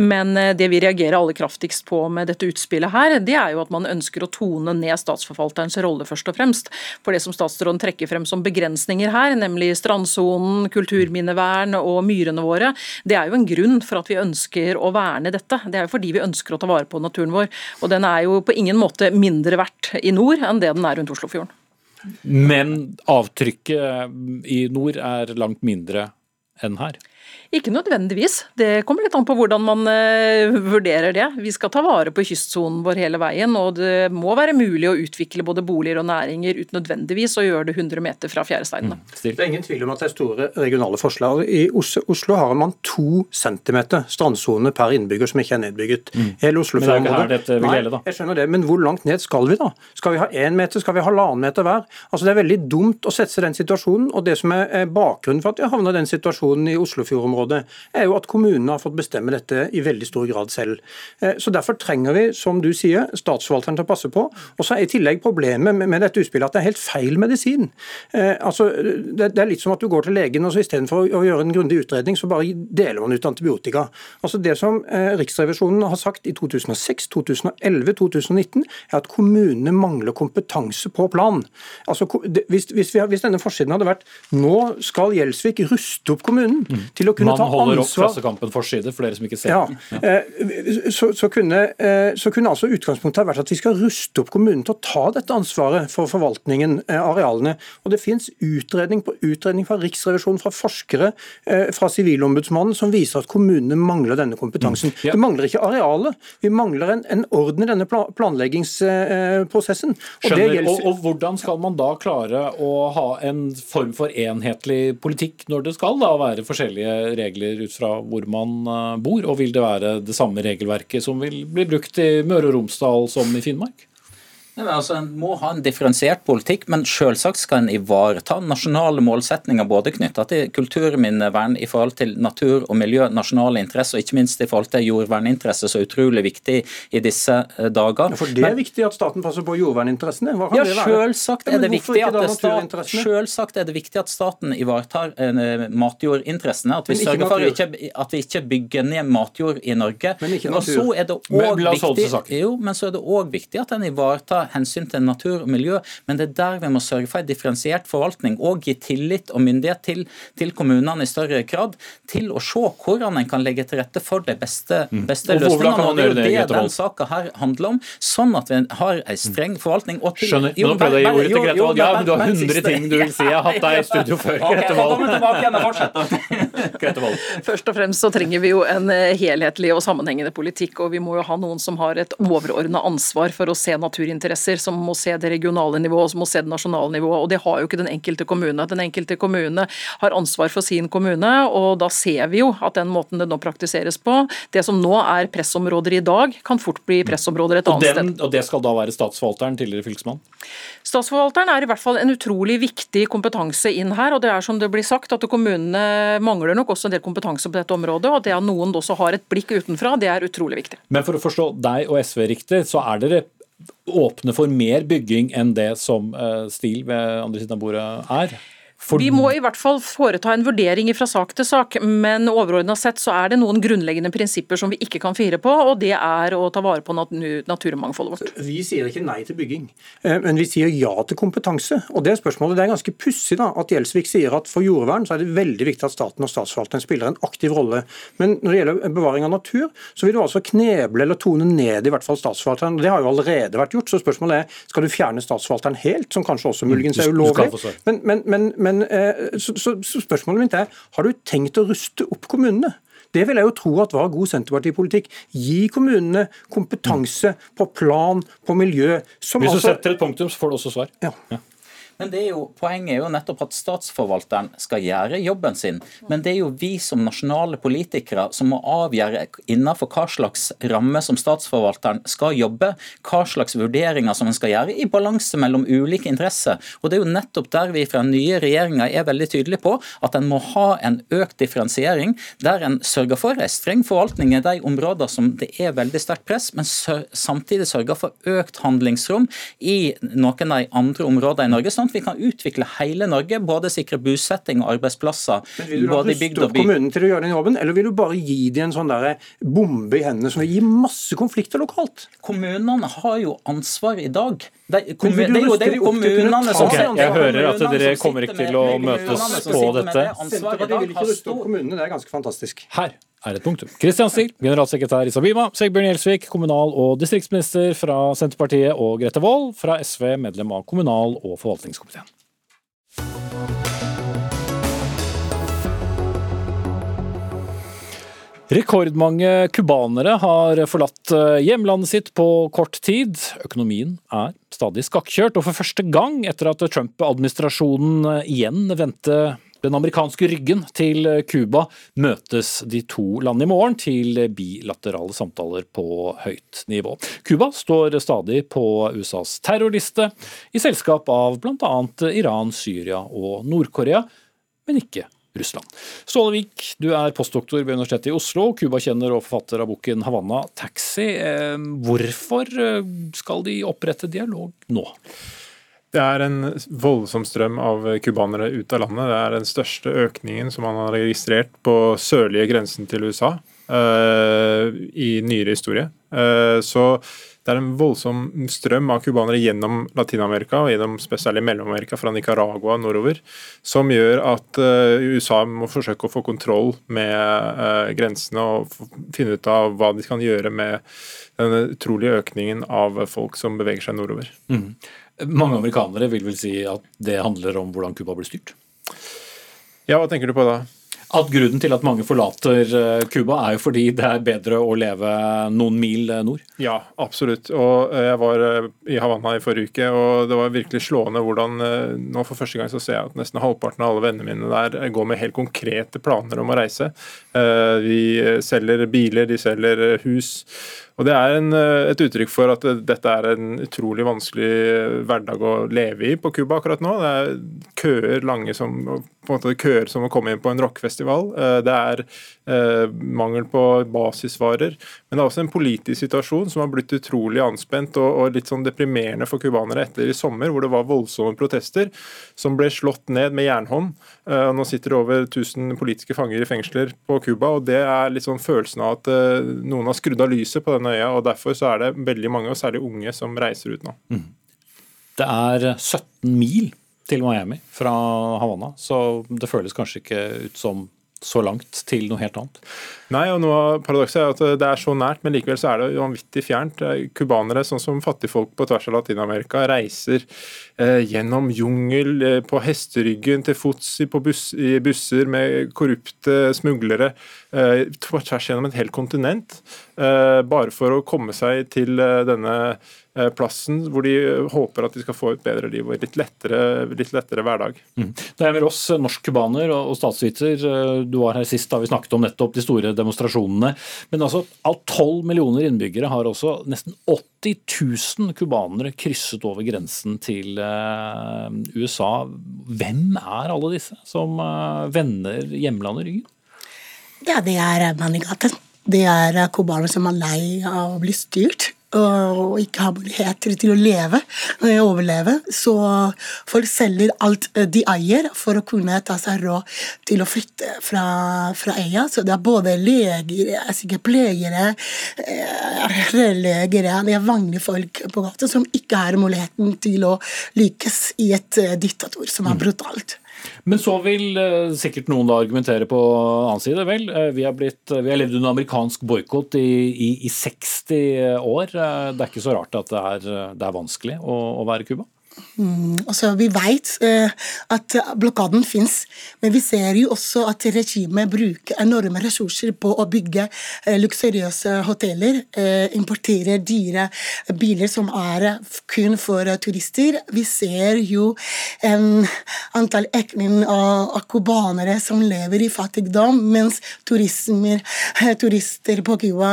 Men det vi reagerer aller kraftigst på med dette utspillet her, det er jo at man ønsker å tone ned statsforvalterens rolle, først og fremst. For det som statsråden trekker frem som begrensninger her, nemlig strandsonen, kulturminnevern og myrene våre, det er jo en grunn for at vi ønsker å verne dette. Det er jo fordi vi ønsker å ta vare på naturen vår. Og den er jo på ingen måte mindre verdt i nord enn det den er rundt Oslofjorden. Men avtrykket i nord er langt mindre enn her? Ikke nødvendigvis. Det kommer litt an på hvordan man uh, vurderer det. Vi skal ta vare på kystsonen vår hele veien, og det må være mulig å utvikle både boliger og næringer uten nødvendigvis å gjøre det 100 meter fra fjæresteinene. Mm. Det er ingen tvil om at det er store regionale forskjeller. I Oslo har man to centimeter strandsone per innbygger som ikke er nedbygget. Mm. Hele Oslo Men det er ikke her dette vil gjelde, da. Jeg skjønner det, men hvor langt ned skal vi da? Skal vi ha én meter, skal vi ha halvannen meter hver? Altså Det er veldig dumt å sette seg i den situasjonen, og det som er bakgrunnen for at vi havna i den situasjonen i Oslofjordområdet, området, er jo at kommunene har fått bestemme dette i veldig stor grad selv. Eh, så Derfor trenger vi, som du sier, statsforvalteren til å passe på. Og så er i tillegg problemet med dette utspillet at det er helt feil medisin. Eh, altså, det er litt som at du går til legen, og så istedenfor å gjøre en grundig utredning, så bare deler man ut antibiotika. Altså Det som eh, Riksrevisjonen har sagt i 2006, 2011, 2019, er at kommunene mangler kompetanse på plan. Altså, hvis, hvis, vi, hvis denne forsiden hadde vært nå skal Gjelsvik ruste opp kommunen mm. til å kunne Man ta ansvar Man holder opp Klassekampen forside, for dere som ikke ser ja. ja. Eh, så, så, kunne, eh, så, kunne, altså utgangspunktet ha vært at vi skal ruste opp kommunen til å ta dette ansvaret for forvaltningen av arealene. Og Det finnes utredning på utredning fra Riksrevisjonen, fra forskere, fra Sivilombudsmannen, som viser at kommunene mangler denne kompetansen. Mm. Ja. Det mangler ikke arealet, vi mangler en, en orden i denne planleggingsprosessen. Og, gjelder... og, og Hvordan skal man da klare å ha en form for enhetlig politikk når det skal da være forskjellige regler ut fra hvor man eh, bor? Og vil det være det samme regelverket som vil bli brukt i Møre og Romsdal som i Finnmark? Altså, en må ha en differensiert politikk, men selvsagt skal en ivareta nasjonale målsetninger både knytta til kulturminnevern i forhold til natur og miljø, nasjonale interesser, og ikke minst i forhold til jordverninteresser, så utrolig viktig i disse eh, dager. Ja, for det er men, viktig at staten passer på jordverninteressene? Hva kan ja, det være? Selvsagt er, det viktig at stat, selvsagt er det viktig at staten ivaretar eh, matjordinteressene. At vi sørger for ikke, at vi ikke bygger ned matjord i Norge. Men ikke natur. Og så er det også viktig, jo, men så er det òg viktig at en ivaretar hensyn til natur og miljø, men det er der vi må sørge for en differensiert forvaltning og gi tillit og myndighet til, til kommunene i større grad til å se hvordan en kan legge til rette for de beste, mm. løsningene. Og det er jo det, det den saka her handler om, sånn at vi har en streng forvaltning. Og til, Skjønner. Jo, nå prøvde jeg å gi ordet til Grete Wold. Ja, men du har 100 ting du vil si. Jeg har hatt deg i studio før. Grete Wold. Først og fremst så trenger vi jo en eh, helhetlig og sammenhengende politikk, og vi må jo ha noen som har et overordna ansvar for å se naturinteresser interesser, som må se det regionale nivået, som må se det nasjonale nivået. Og det har jo ikke den enkelte kommune. Den enkelte kommune har ansvar for sin kommune, og da ser vi jo at den måten det nå praktiseres på, det som nå er pressområder i dag, kan fort bli pressområder et annet sted. Og det skal da være statsforvalteren, tidligere fylkesmann? Statsforvalteren er i hvert fall en utrolig viktig kompetanse inn her. og det er som det blir sagt at Kommunene mangler nok også en del kompetanse på dette området. og Det at noen også har et blikk utenfra, det er utrolig viktig. Men for å forstå deg og SV riktig, så er dere åpne for mer bygging enn det som uh, STIL ved andre siden av bordet er? For... Vi må i hvert fall foreta en vurdering fra sak til sak, men overordna sett så er det noen grunnleggende prinsipper som vi ikke kan fire på, og det er å ta vare på naturmangfoldet vårt. Vi sier ikke nei til bygging, eh, men vi sier ja til kompetanse. Og Det er spørsmålet. Det er ganske pussig at Gjelsvik sier at for jordvern så er det veldig viktig at staten og statsforvalteren spiller en aktiv rolle. Men når det gjelder bevaring av natur, så vil du altså kneble eller tone ned i hvert fall statsforvalteren. Det har jo allerede vært gjort, så spørsmålet er skal du fjerne statsforvalteren helt, som kanskje også muligens er ulovlig. Men, men, men, men eh, så, så, så, spørsmålet mitt er, har du tenkt å ruste opp kommunene? Det vil jeg jo tro at var god Senterpartipolitikk. Gi kommunene kompetanse på plan, på miljø. Hvis du altså... setter et punktum, så får du også svar. Ja. ja. Men det er jo, poenget er jo nettopp at statsforvalteren skal gjøre jobben sin. Men det er jo vi som nasjonale politikere som må avgjøre innenfor hva slags ramme som statsforvalteren skal jobbe, hva slags vurderinger som en skal gjøre, i balanse mellom ulike interesser. Og Det er jo nettopp der vi fra den nye regjeringa er veldig tydelige på at en må ha en økt differensiering, der en sørger for en streng forvaltning i de områder som det er veldig sterkt press, men samtidig sørger for økt handlingsrom i noen av de andre områdene i Norge, sånn at vi kan utvikle hele Norge, både sikre bosetting og arbeidsplasser. Men Vil du la ruste opp kommunen til å gjøre den jobben, eller vil du bare gi dem en sånn der bombe i hendene som vil gi masse konflikter lokalt? Kommunene har jo ansvar i dag. De, kommun, det, er jo, det er jo kommunene som okay, Jeg hører at dere kommer ikke til å møtes på dette. Senterpartiet vil ikke ruste opp kommunene, det er ganske fantastisk. Her er et punktum. Kristian Stil, generalsekretær i Sabima, Segbjørn Gjelsvik, kommunal- og distriktsminister fra Senterpartiet, og Grete Wold fra SV, medlem av kommunal- og forvaltningskomiteen. Rekordmange cubanere har forlatt eh, hjemlandet sitt på kort tid. Økonomien er stadig skakkjørt, og for første gang etter at Trump-administrasjonen igjen vendte den amerikanske ryggen til Cuba, møtes de to landene i morgen til bilaterale samtaler på høyt nivå. Cuba står stadig på USAs terrorliste, i selskap av bl.a. Iran, Syria og Nord-Korea, men ikke Russland. Ståle Vik, du er postdoktor ved Universitetet i Oslo, Cuba-kjenner og forfatter av boken 'Havanna Taxi'. Eh, hvorfor eh, skal de opprette dialog nå? Det er en voldsom strøm av cubanere ut av landet. Det er den største økningen som man har registrert på sørlige grensen til USA uh, i nyere historie. Uh, så det er en voldsom strøm av cubanere gjennom Latin-Amerika og gjennom spesielt Mellom-Amerika, fra Nicaragua nordover, som gjør at uh, USA må forsøke å få kontroll med uh, grensene og finne ut av hva de kan gjøre med den utrolige økningen av folk som beveger seg nordover. Mm. Mange amerikanere vil vel si at det handler om hvordan Cuba blir styrt? Ja, hva tenker du på da? At grunnen til at mange forlater eh, Cuba, er jo fordi det er bedre å leve noen mil eh, nord? Ja, absolutt. Og eh, jeg var i Havanna i forrige uke, og det var virkelig slående hvordan Nå for første gang så ser jeg at nesten halvparten av alle vennene mine der går med helt konkrete planer om å reise. Vi selger biler, de selger hus. Og Det er en, eh, et uttrykk for at dette er en utrolig vanskelig hverdag å leve i på Cuba akkurat nå. Det er køer lange som på en måte køer som å komme inn på en rockefestival. Eh, det er eh, mangel på basisvarer. Men det er også en politisk situasjon som har blitt utrolig anspent og, og litt sånn deprimerende for cubanere etter i sommer, hvor det var voldsomme protester som ble slått ned med jernhånd. Eh, nå sitter det over 1000 politiske fanger i fengsler på Cuba, og det er litt sånn følelsen av at eh, noen har skrudd av lyset på denne øya. og Derfor så er det veldig mange, og særlig unge, som reiser ut nå. Mm. Det er 17 mil til Miami fra Havanna, så det føles kanskje ikke ut som så langt til noe helt annet. Nei, og noe av paradokset er at det er så nært, men likevel så er det vanvittig fjernt. Cubanere, sånn som fattigfolk på tvers av Latin-Amerika, reiser eh, gjennom jungel, eh, på hesteryggen, til fots bus, i busser med korrupte smuglere, eh, tvers gjennom et helt kontinent, eh, bare for å komme seg til eh, denne Eh, plassen hvor de håper at de skal få et bedre liv og litt lettere, litt lettere hverdag. Mm. Det er med oss norsk-cubaner og statsviter. Eh, du var her sist da vi snakket om nettopp de store demonstrasjonene. Men altså, av 12 millioner innbyggere har også nesten 80 000 cubanere krysset over grensen til eh, USA. Hvem er alle disse som vender hjemlandet ryggen? Ja, det er mannegaten. Det er cubanere som er lei av å bli styrt og ikke har muligheter til å leve og overleve. Så folk selger alt eh, de eier for å kunne ta seg råd til å flytte fra, fra øya. Så det er både leger, sykepleiere, eh, rørleggere Det er vanlige folk på gata som ikke har muligheten til å lykkes i et diktator som er mm. brutalt. Men så vil eh, sikkert noen da argumentere på annen side. Vel, eh, vi har, blitt, eh, vi har levd under amerikansk boikott i, i, i, 60 år. Det er ikke så rart at det er, det er vanskelig å, å være Cuba? Mm, altså, vi vet eh, at blokaden fins, men vi ser jo også at regimet bruker enorme ressurser på å bygge eh, luksuriøse hoteller, Eh, importerer dyre biler som er kun for turister. Vi ser jo en antall ekning av, cubanere som lever i fattigdom, mens turister på Cuba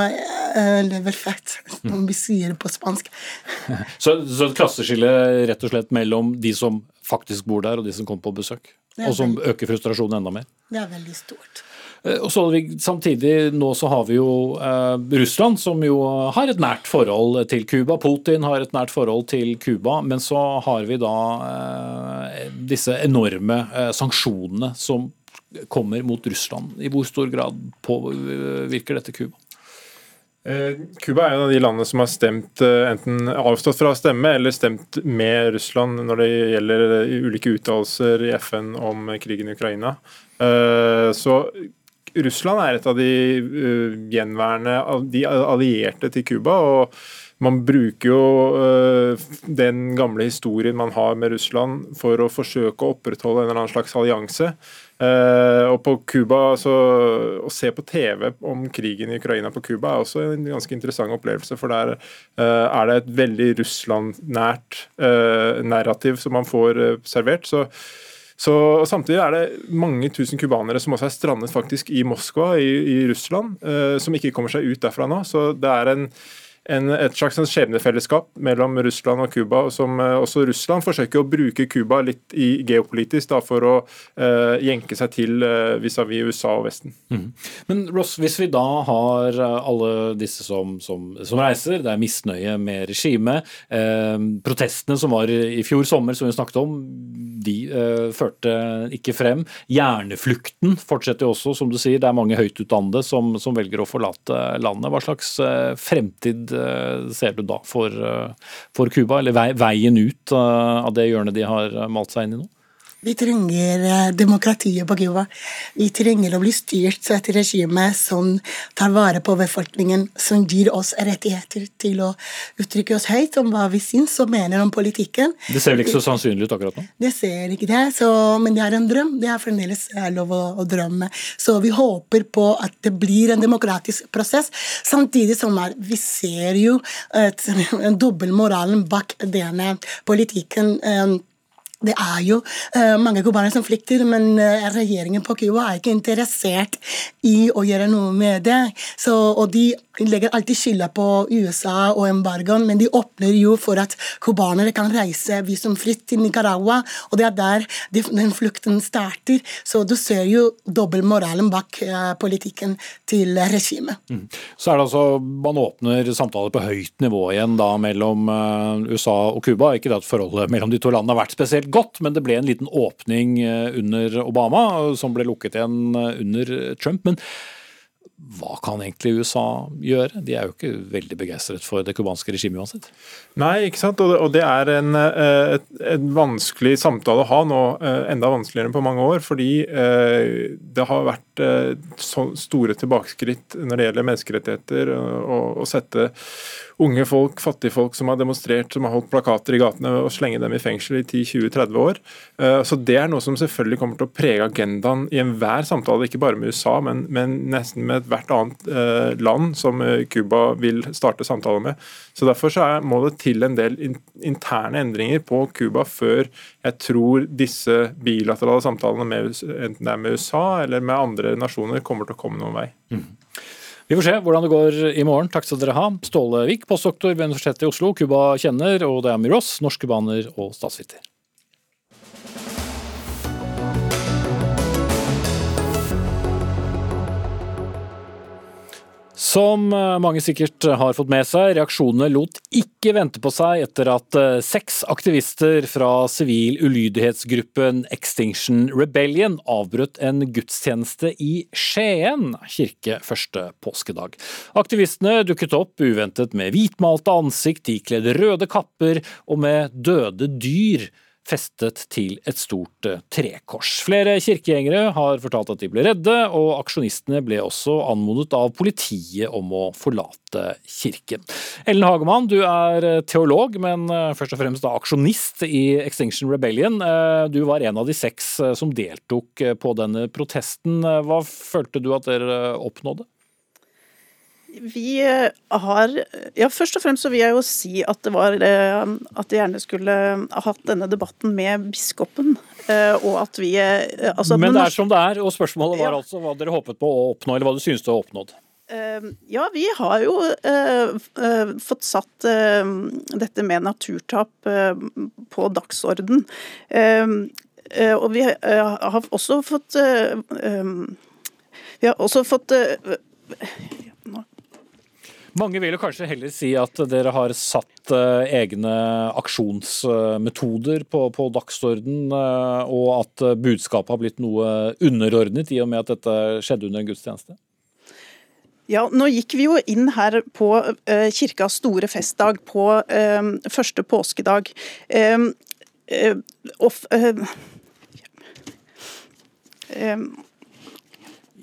lever fett, som vi sier på spansk. Så, så et klasseskille rett og slett mellom de som faktisk bor der, og de som kommer på besøk. Og som veldig, øker frustrasjonen enda mer. Det er veldig stort. Eh, og så Samtidig nå så har vi jo eh, Russland, som jo har et nært forhold til Cuba. Putin har et nært forhold til Cuba. Men så har vi da eh, disse enorme eh, sanksjonene som kommer mot Russland. I hvor stor grad påvirker dette Cuba? Eh, Cuba er en av de landene som har stemt eh, enten avstått fra å stemme eller stemt med Russland når det gjelder eh, ulike uttalelser i FN om krigen i Ukraina. Så Russland er et av de gjenværende de allierte til Cuba. man bruker jo den gamle historien man har med Russland for å forsøke å opprettholde en eller annen slags allianse. Uh, og på Cuba, Å se på TV om krigen i Ukraina på Cuba er også en ganske interessant opplevelse. For der uh, er det et veldig Russland-nært uh, narrativ som man får servert. så så Samtidig er det mange tusen cubanere som også er strandet faktisk i Moskva, i, i Russland, som ikke kommer seg ut derfra nå. Så det er en en, et slags skjebnefellesskap mellom Russland og Cuba. som eh, Også Russland forsøker å bruke Cuba litt i geopolitisk da, for å uh, jenke seg til uh, vis-à-vis USA og Vesten. Mm. Men Ross, hvis vi da har alle disse som, som, som reiser, det er misnøye med regimet, eh, protestene som var i fjor sommer, som vi snakket om, de eh, førte ikke frem. Hjerneflukten fortsetter jo også, som du sier. Det er mange høytutdannede som, som velger å forlate landet. Hva slags eh, fremtid eh, ser du da for, for Cuba, eller veien ut av det hjørnet de har malt seg inn i nå? Vi trenger eh, demokratiet på Cuba. Vi trenger å bli styrt av et regime som tar vare på befolkningen, som gir oss rettigheter til å uttrykke oss høyt om hva vi syns og mener om politikken. Det ser vel ikke så sannsynlig ut akkurat nå? Det ser ikke det, så, men det er en drøm. Det er fremdeles eh, lov å, å, drømme. Så vi håper på at det blir en demokratisk prosess, samtidig som vi ser jo at, dobbeltmoralen bak denne politikken. Det er jo uh, mange cubanere som flykter, men uh, regjeringen på Cuba er ikke interessert i å gjøre noe med det. Så, og de legger alltid skylda på USA og embargoen, men de åpner jo for at cubanere kan reise visumfritt til Nicaragua, og det er der de, den flukten starter. Så du ser jo dobbeltmoralen bak uh, politikken til regimet. Mm. Så er det altså, Man åpner samtaler på høyt nivå igjen da mellom USA og Cuba. Ikke at forholdet mellom de to landene har vært spesielt godt, men det ble en liten åpning eh, under Obama, som ble lukket igjen eh, under Trump. Men hva kan egentlig USA gjøre? De er jo ikke veldig begeistret for det cubanske regimet uansett. Nei, ikke sant. Og det er en, et, et vanskelig samtale å ha nå, enda vanskeligere enn på mange år. Fordi det har vært store tilbakeskritt når det gjelder menneskerettigheter. Å sette unge folk, fattige folk som har demonstrert, som har holdt plakater i gatene og slenge dem i fengsel i 10-20-30 år. Eh, så Det er noe som selvfølgelig kommer til å prege agendaen i enhver samtale, ikke bare med USA, men, men nesten med hvert annet eh, land som eh, Cuba vil starte samtaler med. Så Derfor så er, må det til en del interne endringer på Cuba før jeg tror disse bilaterale samtalene, med, enten det er med USA eller med andre nasjoner, kommer til å komme noen vei. Mm. Vi får se hvordan det går i morgen. Takk skal dere ha. Ståle Vik, postdoktor ved Universitetet i Oslo, Cuba kjenner, og det er Miros, Norske Baner og statsviter. Som eh, mange sikkert har fått med seg, reaksjonene lot ikke vente på seg etter at eh, seks aktivister fra sivil ulydighetsgruppen Extinction Rebellion avbrøt en gudstjeneste i Skien kirke første påskedag. Aktivistene dukket opp uventet med hvitmalte ansikt, ikledd røde kapper og med døde dyr festet til et stort eh, trekors. Flere kirkegjengere har fortalt at de ble redde, og aksjonistene ble også anmodet av politiet om å forlate kirken. Ellen Hagemann, du er eh, teolog, men eh, først og fremst da aksjonist i Extinction Rebellion. Du var en av de seks som deltok på denne protesten. Hva følte du at dere oppnådde? Vi eh, har Ja, først og fremst så vil jeg jo si at det var eh, At jeg gjerne skulle ha hatt denne debatten med biskopen, eh, og at vi altså Men det er som det er, og spørsmålet var ja. altså hva dere håpet på å oppnå, eller hva du synes du har oppnådd? Ja, vi har jo fått satt dette med naturtap på dagsorden. og vi har også fått Vi har også fått mange vil jo kanskje heller si at dere har satt uh, egne aksjonsmetoder på, på dagsorden, uh, og at budskapet har blitt noe underordnet i og med at dette skjedde under en gudstjeneste? Ja, Nå gikk vi jo inn her på kirkas store festdag, på første påskedag. Og,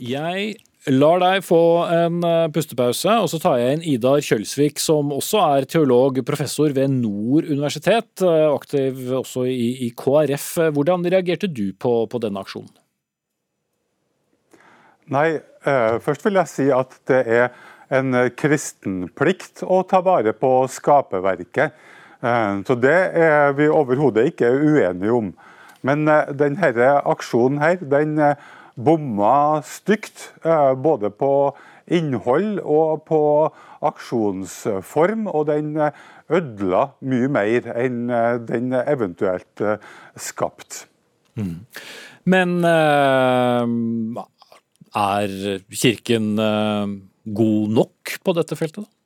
jeg lar deg få en eh, pustepause, og så tar jeg inn Idar Kjølsvik, som også er teolog, professor ved Nord universitet, eh, aktiv også i, i KrF. Hvordan reagerte du på, på denne aksjonen? Nei, eh, først vil jeg si at det er en kristen plikt å ta vare på skaperverket. Eh, så det er vi overhodet ikke uenige om. Men eh, denne aksjonen her, den eh, bomma stygt. Eh, både på innhold og på aksjonsform. Og den eh, ødela mye mer enn eh, den eventuelt skapt. Mm. Men er kirken god nok på dette feltet, da?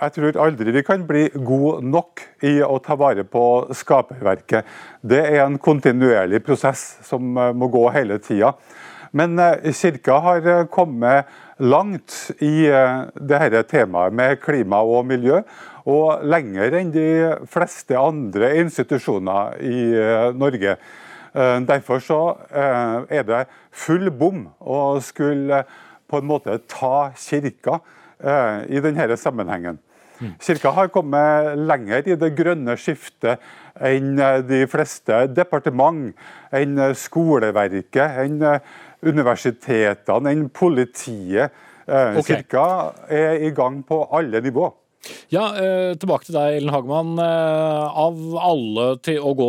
Jeg tror aldri vi kan bli gode nok i å ta vare på skaperverket. Det er en kontinuerlig prosess som eh, må gå hele tida. Men eh, kirka har eh, kommet langt i dette temaet med klima og miljø, og lenger enn de fleste andre institusjoner i Norge. Derfor så er det full bom å skulle på en måte ta kirka i denne sammenhengen. Kirka har kommet lenger i det grønne skiftet enn eh, de fleste departement, enn eh, skoleverket, enn eh, universitetene, enn politiet. Kirka er i gang på alle nivå. Ja, Tilbake til deg, Ellen Hagemann. Av alle til å gå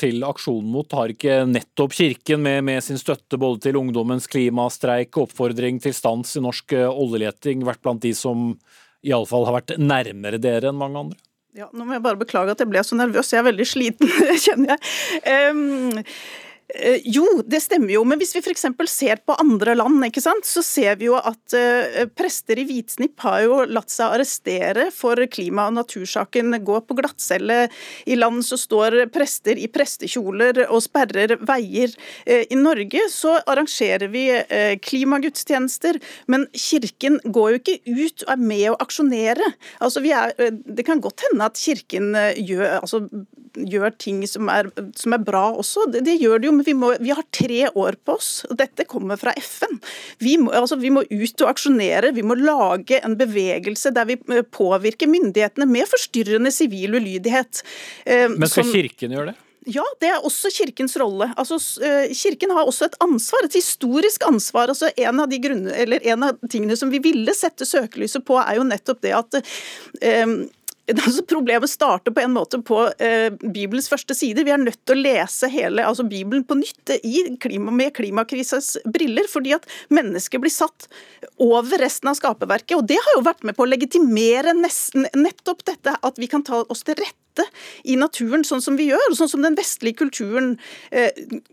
til aksjon mot, har ikke nettopp Kirken med, med sin støtte både til ungdommens klimastreik og oppfordring til stans i norsk oljeleting vært blant de som iallfall har vært nærmere dere enn mange andre? Ja, nå må jeg bare beklage at jeg ble så nervøs. Jeg er veldig sliten, kjenner jeg. Um, jo, det stemmer jo, men hvis vi f.eks. ser på andre land, ikke sant, så ser vi jo at uh, prester i hvitsnipp har jo latt seg arrestere for klima- og natursaken. Gå på glattcelle. I land så står prester i prestekjoler og sperrer veier. Uh, I Norge så arrangerer vi klimagudstjenester, men kirken går jo ikke ut og er med å aksjonere. Altså, er, det kan godt hende at kirken gjør, altså, gjør ting som er, som er bra også, det, det gjør det jo men vi, må, vi, har tre år på oss. og Dette kommer fra FN. Vi må, altså, vi må ut og aksjonere. Vi må lage en bevegelse der vi eh, påvirker myndighetene med forstyrrende sivil ulydighet. Eh, men skal som, Kirken gjøre det? Ja, det er også Kirkens rolle. Altså, eh, kirken har også et ansvar, et historisk ansvar. Altså, en, av de grunne, en av tingene som vi ville sette søkelyset på, er jo nettopp det at eh, altså Problemet starter på en måte på eh, Bibelens første sider. Vi er nødt til å lese hele altså Bibelen på nytt i klima, med klimakrisas briller, fordi at mennesket blir satt over resten av skaperverket. Og det har jo vært med på å legitimere nesten, nettopp dette at vi kan ta oss til rette i naturen sånn som vi gjør, og sånn som den vestlige kulturen eh,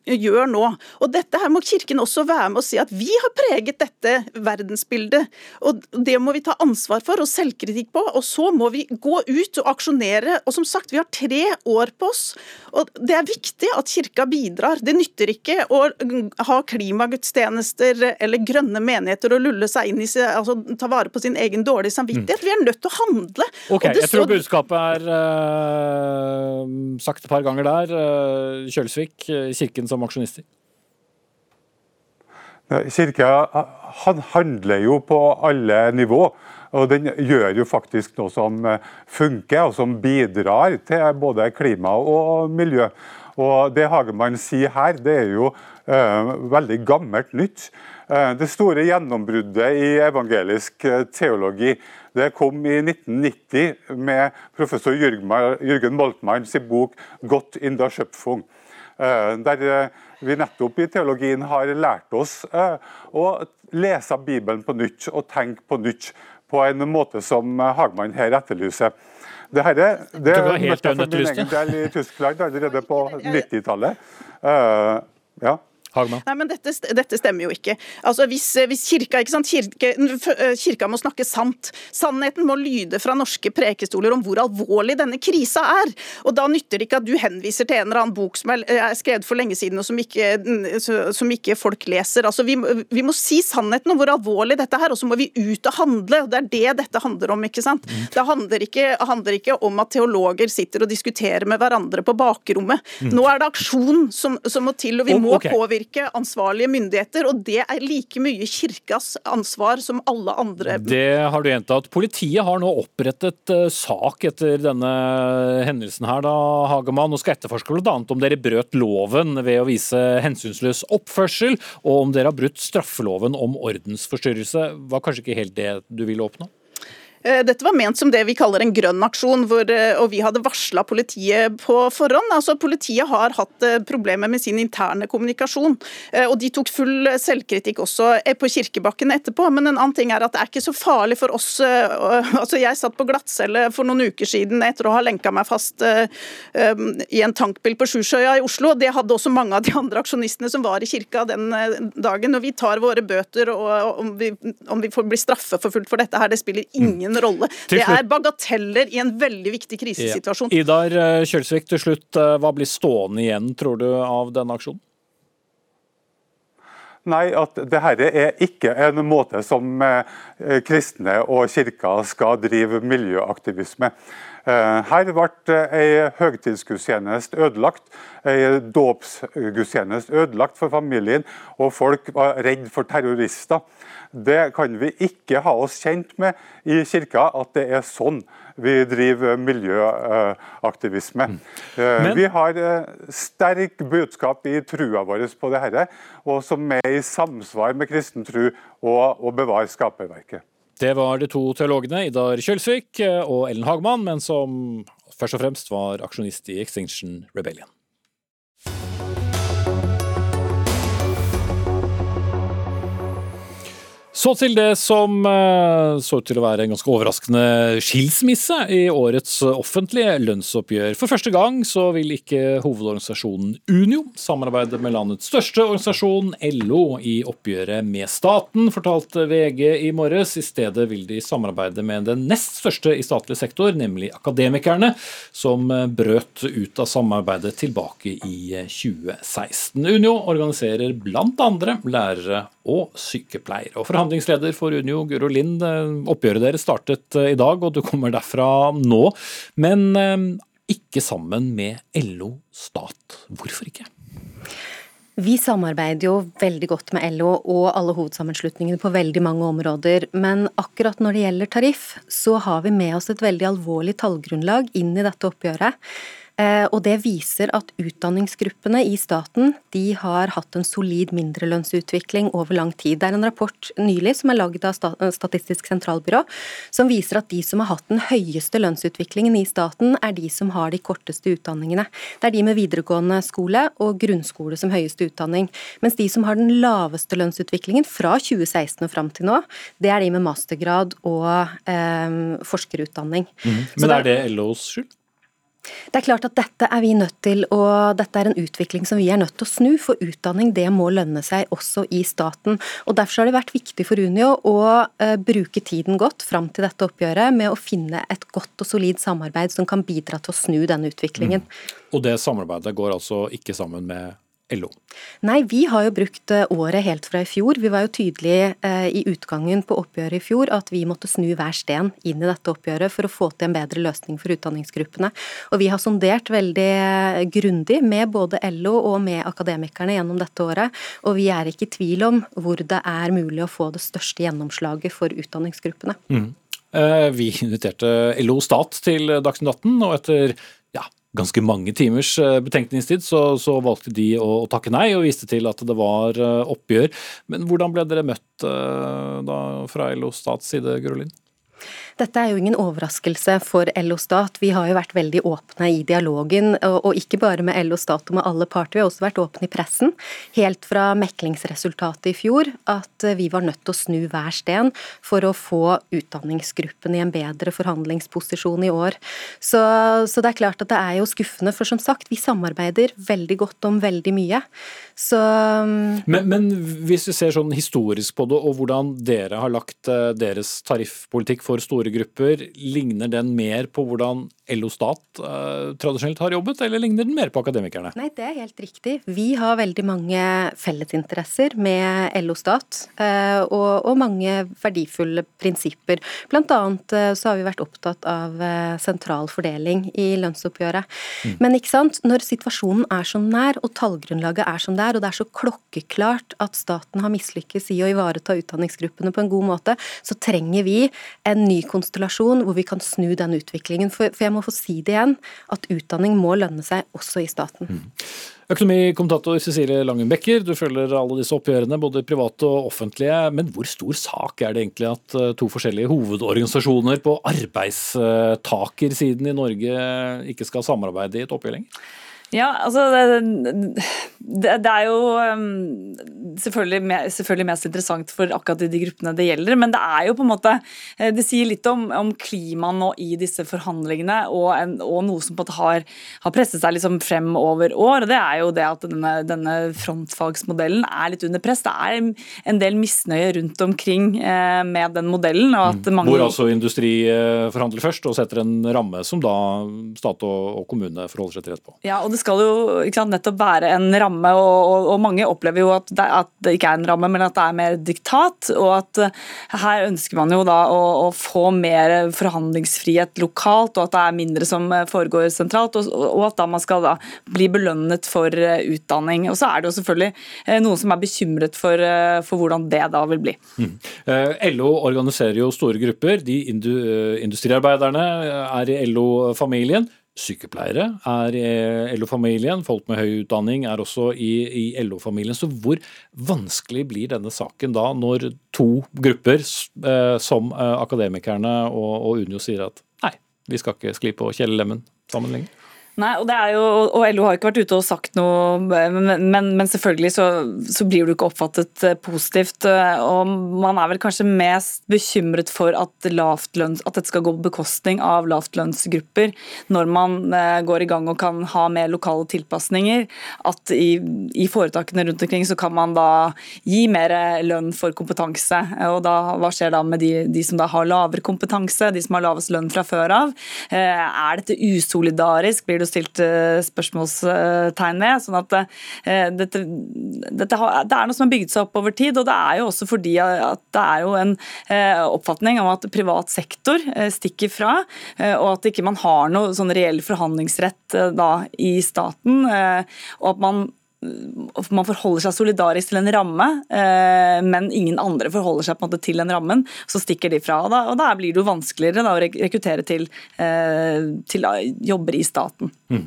gjør nå. Og dette her må Kirken også være med og si at vi har preget dette verdensbildet. og Det må vi ta ansvar for og selvkritikk på. og Så må vi gå ut og aksjonere. og som sagt, Vi har tre år på oss. og Det er viktig at Kirka bidrar. Det nytter ikke å ha klimagudstjenester eller grønne menigheter og lulle seg inn i altså ta vare på sin egen dårlige samvittighet. Mm. Vi er nødt til å handle. Ok, Jeg tror budskapet er uh sagt et par ganger der. Eh, Kjølsvik, eh, Kirken som aksjonister. Kirka han handler jo på alle nivå. Og den gjør jo faktisk noe som funker, og som bidrar til både klima og miljø. Og Det Hagemann sier her, det er jo eh, veldig gammelt nytt. Eh, det store gjennombruddet i evangelisk teologi det kom i 1990 med professor Jørgen Moltmann sin bok 'Gott in der Schöpfung'. Der vi nettopp i teologien har lært oss å lese Bibelen på nytt og tenke på nytt på en måte som Hagmann her etterlyser. Det, her, det, det var helt for min egen del i Tyskland allerede på 90-tallet. Uh, ja. Hagman. Nei, men dette, dette, stemmer jo ikke. Altså, hvis, hvis kirka, ikke sant? Kirke, eh, kirka må snakke sant. Sannheten må lyde fra norske prekestoler om hvor alvorlig denne krisa er. Og Da nytter det ikke at du henviser til en eller annen bok som er skrevet for lenge siden, og som ikke, som ikke folk leser. Altså, vi, vi, må si sannheten om hvor alvorlig dette er, og så må vi ut og handle. og Det er det dette handler om. ikke sant? Mm. Det handler ikke, handler ikke, om at teologer sitter og diskuterer med hverandre på bakrommet. Mm. Nå er det aksjon som, som må til, og vi må okay. påvirke påvirke ansvarlige myndigheter, og det er like mye kirkas ansvar som alle andre. Det har du gjentatt. Politiet har nå opprettet uh, sak etter denne hendelsen her, da, Hagemann, og skal etterforske bl.a. om dere brøt loven ved å vise hensynsløs oppførsel, og om dere har brutt straffeloven om ordensforstyrrelse. Var kanskje ikke helt det du ville oppnå? Eh, dette var ment som det vi kaller en grønn aksjon, hvor, eh, og vi hadde varsla politiet på forhånd. Altså, politiet har hatt eh, problemer med sin interne kommunikasjon, og de tok full selvkritikk også på Kirkebakken etterpå. Men en annen ting er at det er ikke så farlig for oss altså Jeg satt på glattcelle for noen uker siden etter å ha lenka meg fast i en tankbil på Sjusjøya i Oslo. Det hadde også mange av de andre aksjonistene som var i kirka den dagen. Og vi tar våre bøter, og om vi, om vi får bli straffeforfulgt for dette her, det spiller ingen rolle. Det er bagateller i en veldig viktig krisesituasjon. Ja. Idar eh, Kjølsvik, til slutt, eh, hva blir stående igjen, tror du, av denne aksjonen? Nei, at dette er ikke en måte som eh, kristne og kirka skal drive miljøaktivisme. Her ble en høgtidsgudstjeneste ødelagt, en dåpsgudstjeneste ødelagt for familien, og folk var redd for terrorister. Det kan vi ikke ha oss kjent med i kirka, at det er sånn vi driver miljøaktivisme. Mm. Eh, Men... Vi har eh, sterk budskap i trua vår på dette, og som er i samsvar med kristen tru og å bevare skaperverket. Det var de to teologene Idar Kjølsvik eh, og Ellen Hagmann, men som først og fremst var aksjonist i Extinction Rebellion. Så til det som eh, så ut til å være en ganske overraskende skilsmisse i årets offentlige lønnsoppgjør. For første gang så vil ikke hovedorganisasjonen Unio samarbeide med landets største organisasjon, LO, i oppgjøret med staten, fortalte VG i morges. I stedet vil de samarbeide med den nest største i statlig sektor, nemlig Akademikerne, som brøt ut av samarbeidet tilbake i 2016. Unio organiserer blant andre lærere og sykepleiere. Og Forhandlingsleder for Unio, Guro Lind, eh, oppgjøret deres startet eh, i dag, og du kommer derfra nå. Men eh, ikke sammen med LO Stat. Hvorfor ikke? Vi samarbeider jo veldig godt med LO og alle hovedsammenslutningene på veldig mange områder, men akkurat når det gjelder tariff, så har vi med oss et veldig alvorlig tallgrunnlag inn i dette oppgjøret. Eh, og det viser at utdanningsgruppene i staten de har hatt en solid mindrelønnsutvikling over lang tid. Det er en rapport nylig som er lagd av Statistisk sentralbyrå som viser at de som har hatt den høyeste lønnsutviklingen i staten, er de som har de korteste utdanningene. Det er de med videregående skole og grunnskole som høyeste utdanning. Mens de som har den laveste lønnsutviklingen fra 2016 og fram til nå, det er de med mastergrad og eh, forskerutdanning. Mm. Men er det LOs skyld? Det er klart at dette er vi nødt til, og dette er en utvikling som vi er nødt til å snu. For utdanning det må lønne seg også i staten. og Derfor har det vært viktig for Unio å uh, bruke tiden godt fram til dette oppgjøret med å finne et godt og solid samarbeid som kan bidra til å snu denne utviklingen. Mm. Og det samarbeidet går altså ikke sammen med LO? Nei, vi har jo brukt eh, året helt fra i fjor. Vi var jo tydelige eh, i utgangen på oppgjøret i fjor at vi måtte snu hver sten inn i dette oppgjøret for å få til en bedre løsning for utdanningsgruppene. Og vi har sondert veldig eh, grundig med både LO og med akademikerne gjennom dette året, og vi er ikke i tvil om hvor det er mulig å få det største gjennomslaget for utdanningsgruppene. Mm. Vi inviterte LO Stat til Dagsnytt 18, og etter ganske mange timers eh, betenkningstid, så, så, valgte de å, å, takke nei og viste til at det var eh, oppgjør. Men hvordan ble dere møtt eh, da fra LO Stats side, Guro Lind? Dette er jo ingen overraskelse for LO Stat. Vi har jo vært veldig åpne i dialogen, og ikke bare med LO Stat og med alle parter, vi har også vært åpne i pressen. Helt fra meklingsresultatet i fjor, at vi var nødt til å snu hver sten for å få utdanningsgruppen i en bedre forhandlingsposisjon i år. Så, så det er klart at det er jo skuffende, for som sagt, vi samarbeider veldig godt om veldig mye. Så men, men hvis vi ser sånn historisk på det, og hvordan dere har lagt eh, deres tariffpolitikk for store grupper, ligner den mer på hvordan LO Stat eh, tradisjonelt har jobbet, eller ligner den mer på akademikerne? Nei, det er helt riktig. Vi har veldig mange fellesinteresser med LO Stat, eh, og, og, mange verdifulle prinsipper. Blant annet eh, så har vi vært opptatt av eh, sentral fordeling i lønnsoppgjøret. Mm. Men ikke sant, når situasjonen er som den er, og tallgrunnlaget er som det er, og det er så klokkeklart at staten har mislykkes i å ivareta utdanningsgruppene på en god måte, så trenger vi en ny konstellasjon hvor vi kan snu den utviklingen. For, for jeg må få si det igjen, at utdanning må lønne seg også i staten. Mm. Økonomikommentator Cecilie Langen Becker, du følger alle disse oppgjørene, både private og offentlige. Men hvor stor sak er det egentlig at eh, to forskjellige hovedorganisasjoner på arbeidstakersiden i Norge ikke skal samarbeide i et oppgjør lenger? Ja, altså det, det, det er jo um, selvfølgelig, selvfølgelig, mest interessant for akkurat de gruppene det gjelder, men det er jo på en måte eh, Det sier litt om, om klimaet nå i disse forhandlingene, og, en, og, noe som på en måte har, har presset seg liksom frem over år. og Det er jo det at denne, denne, frontfagsmodellen er litt under press. Det er en del misnøye rundt omkring eh, med den modellen. og at mm. mange... Hvor altså industri eh, forhandler først og setter en ramme som da stat og, og kommune forholder seg til rett på. Ja, og det skal jo sant, nettopp være en ramme, og, og, og mange opplever jo at det, at det, ikke er en ramme, men at det er mer diktat. Og at uh, her ønsker man jo da å, å, få mer forhandlingsfrihet lokalt, og at det er mindre som eh, foregår sentralt, og, og at da man skal da bli belønnet for uh, utdanning. Og så er det jo selvfølgelig noen som er bekymret for, for, hvordan det da vil bli. Mm. LO organiserer jo store grupper. De industriarbeiderne er i LO-familien. Sykepleiere er i LO-familien, folk med høy utdanning er også i, i LO-familien. Så hvor vanskelig blir denne saken da, når to grupper, eh, som eh, Akademikerne og, og, Unio, sier at nei, vi skal ikke skli på kjelelemmen sammen lenger? Nei, og, jo, og LO har ikke vært ute og sagt noe, men, men, men selvfølgelig så, så, blir du ikke oppfattet eh, positivt. Eh, og Man er vel kanskje mest bekymret for at, lavtlønns, at dette skal gå på bekostning av lavtlønnsgrupper, når man eh, går i gang og kan ha mer lokale tilpasninger. At i, i, foretakene rundt omkring så kan man da gi mer lønn for kompetanse. og da, Hva skjer da med de, de som da har lavere kompetanse, de som har lavest lønn fra før av? Er dette usolidarisk? Blir det stilt eh, spørsmålstegn ved. sånn at eh, dette, dette Det er noe som har bygget seg opp over tid, og det er jo også fordi at det er jo en eh, oppfatning om at privat sektor stikker fra, og at ikke man har noe sånn reell forhandlingsrett da i staten, og at man man forholder seg solidarisk til en ramme, men ingen andre forholder seg på en måte til den rammen. Så stikker de fra. og Da, og da blir det jo vanskeligere da, å rekruttere til, til jobber i staten. Mm.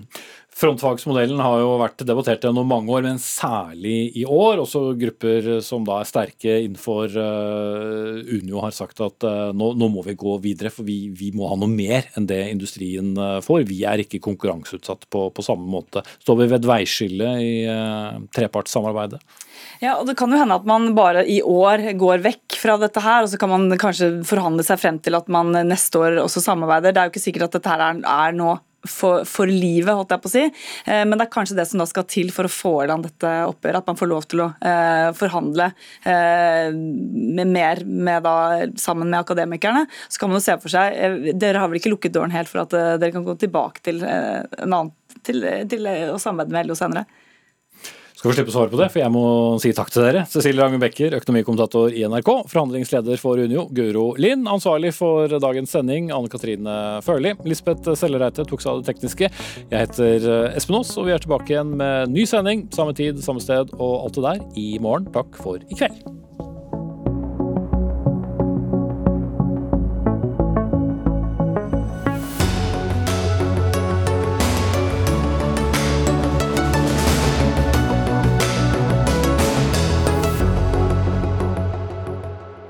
Frontfagsmodellen har jo vært debattert gjennom mange år, men særlig i år. Også grupper som da er sterke innenfor uh, Unio har sagt at uh, nå, nå, må vi gå videre, for vi, vi, må ha noe mer enn det industrien uh, får. Vi er ikke konkurranseutsatt på, på samme måte. Står vi ved et veiskille i trepartssamarbeidet? Ja, og Det kan jo hende at man bare i år går vekk fra dette her, og så kan man kanskje forhandle seg frem til at man neste år også samarbeider. Det er jo ikke sikkert at dette her er, er nå for, for, livet, holdt jeg på å si. Eh, men det er kanskje det som da skal til for å få i land dette oppgjøret. At man får lov til å eh, forhandle eh, med mer med da, sammen med akademikerne. Så kan man jo se for seg eh, Dere har vel ikke lukket døren helt for at eh, dere kan gå tilbake til, en annen, til, til å samarbeide med LO senere? Skal vi slippe å svare på det, for jeg må si takk til dere. Cecilie Rangen Becker, økonomikommentator i NRK. Forhandlingsleder for Unio, Guro Lind. Ansvarlig for dagens sending, Anne Katrine Førli. Lisbeth Sellereite tok seg av det tekniske. Jeg heter Espen Aas, og vi er tilbake igjen med ny sending. Samme tid, samme sted og alt det der i morgen. Takk for i kveld.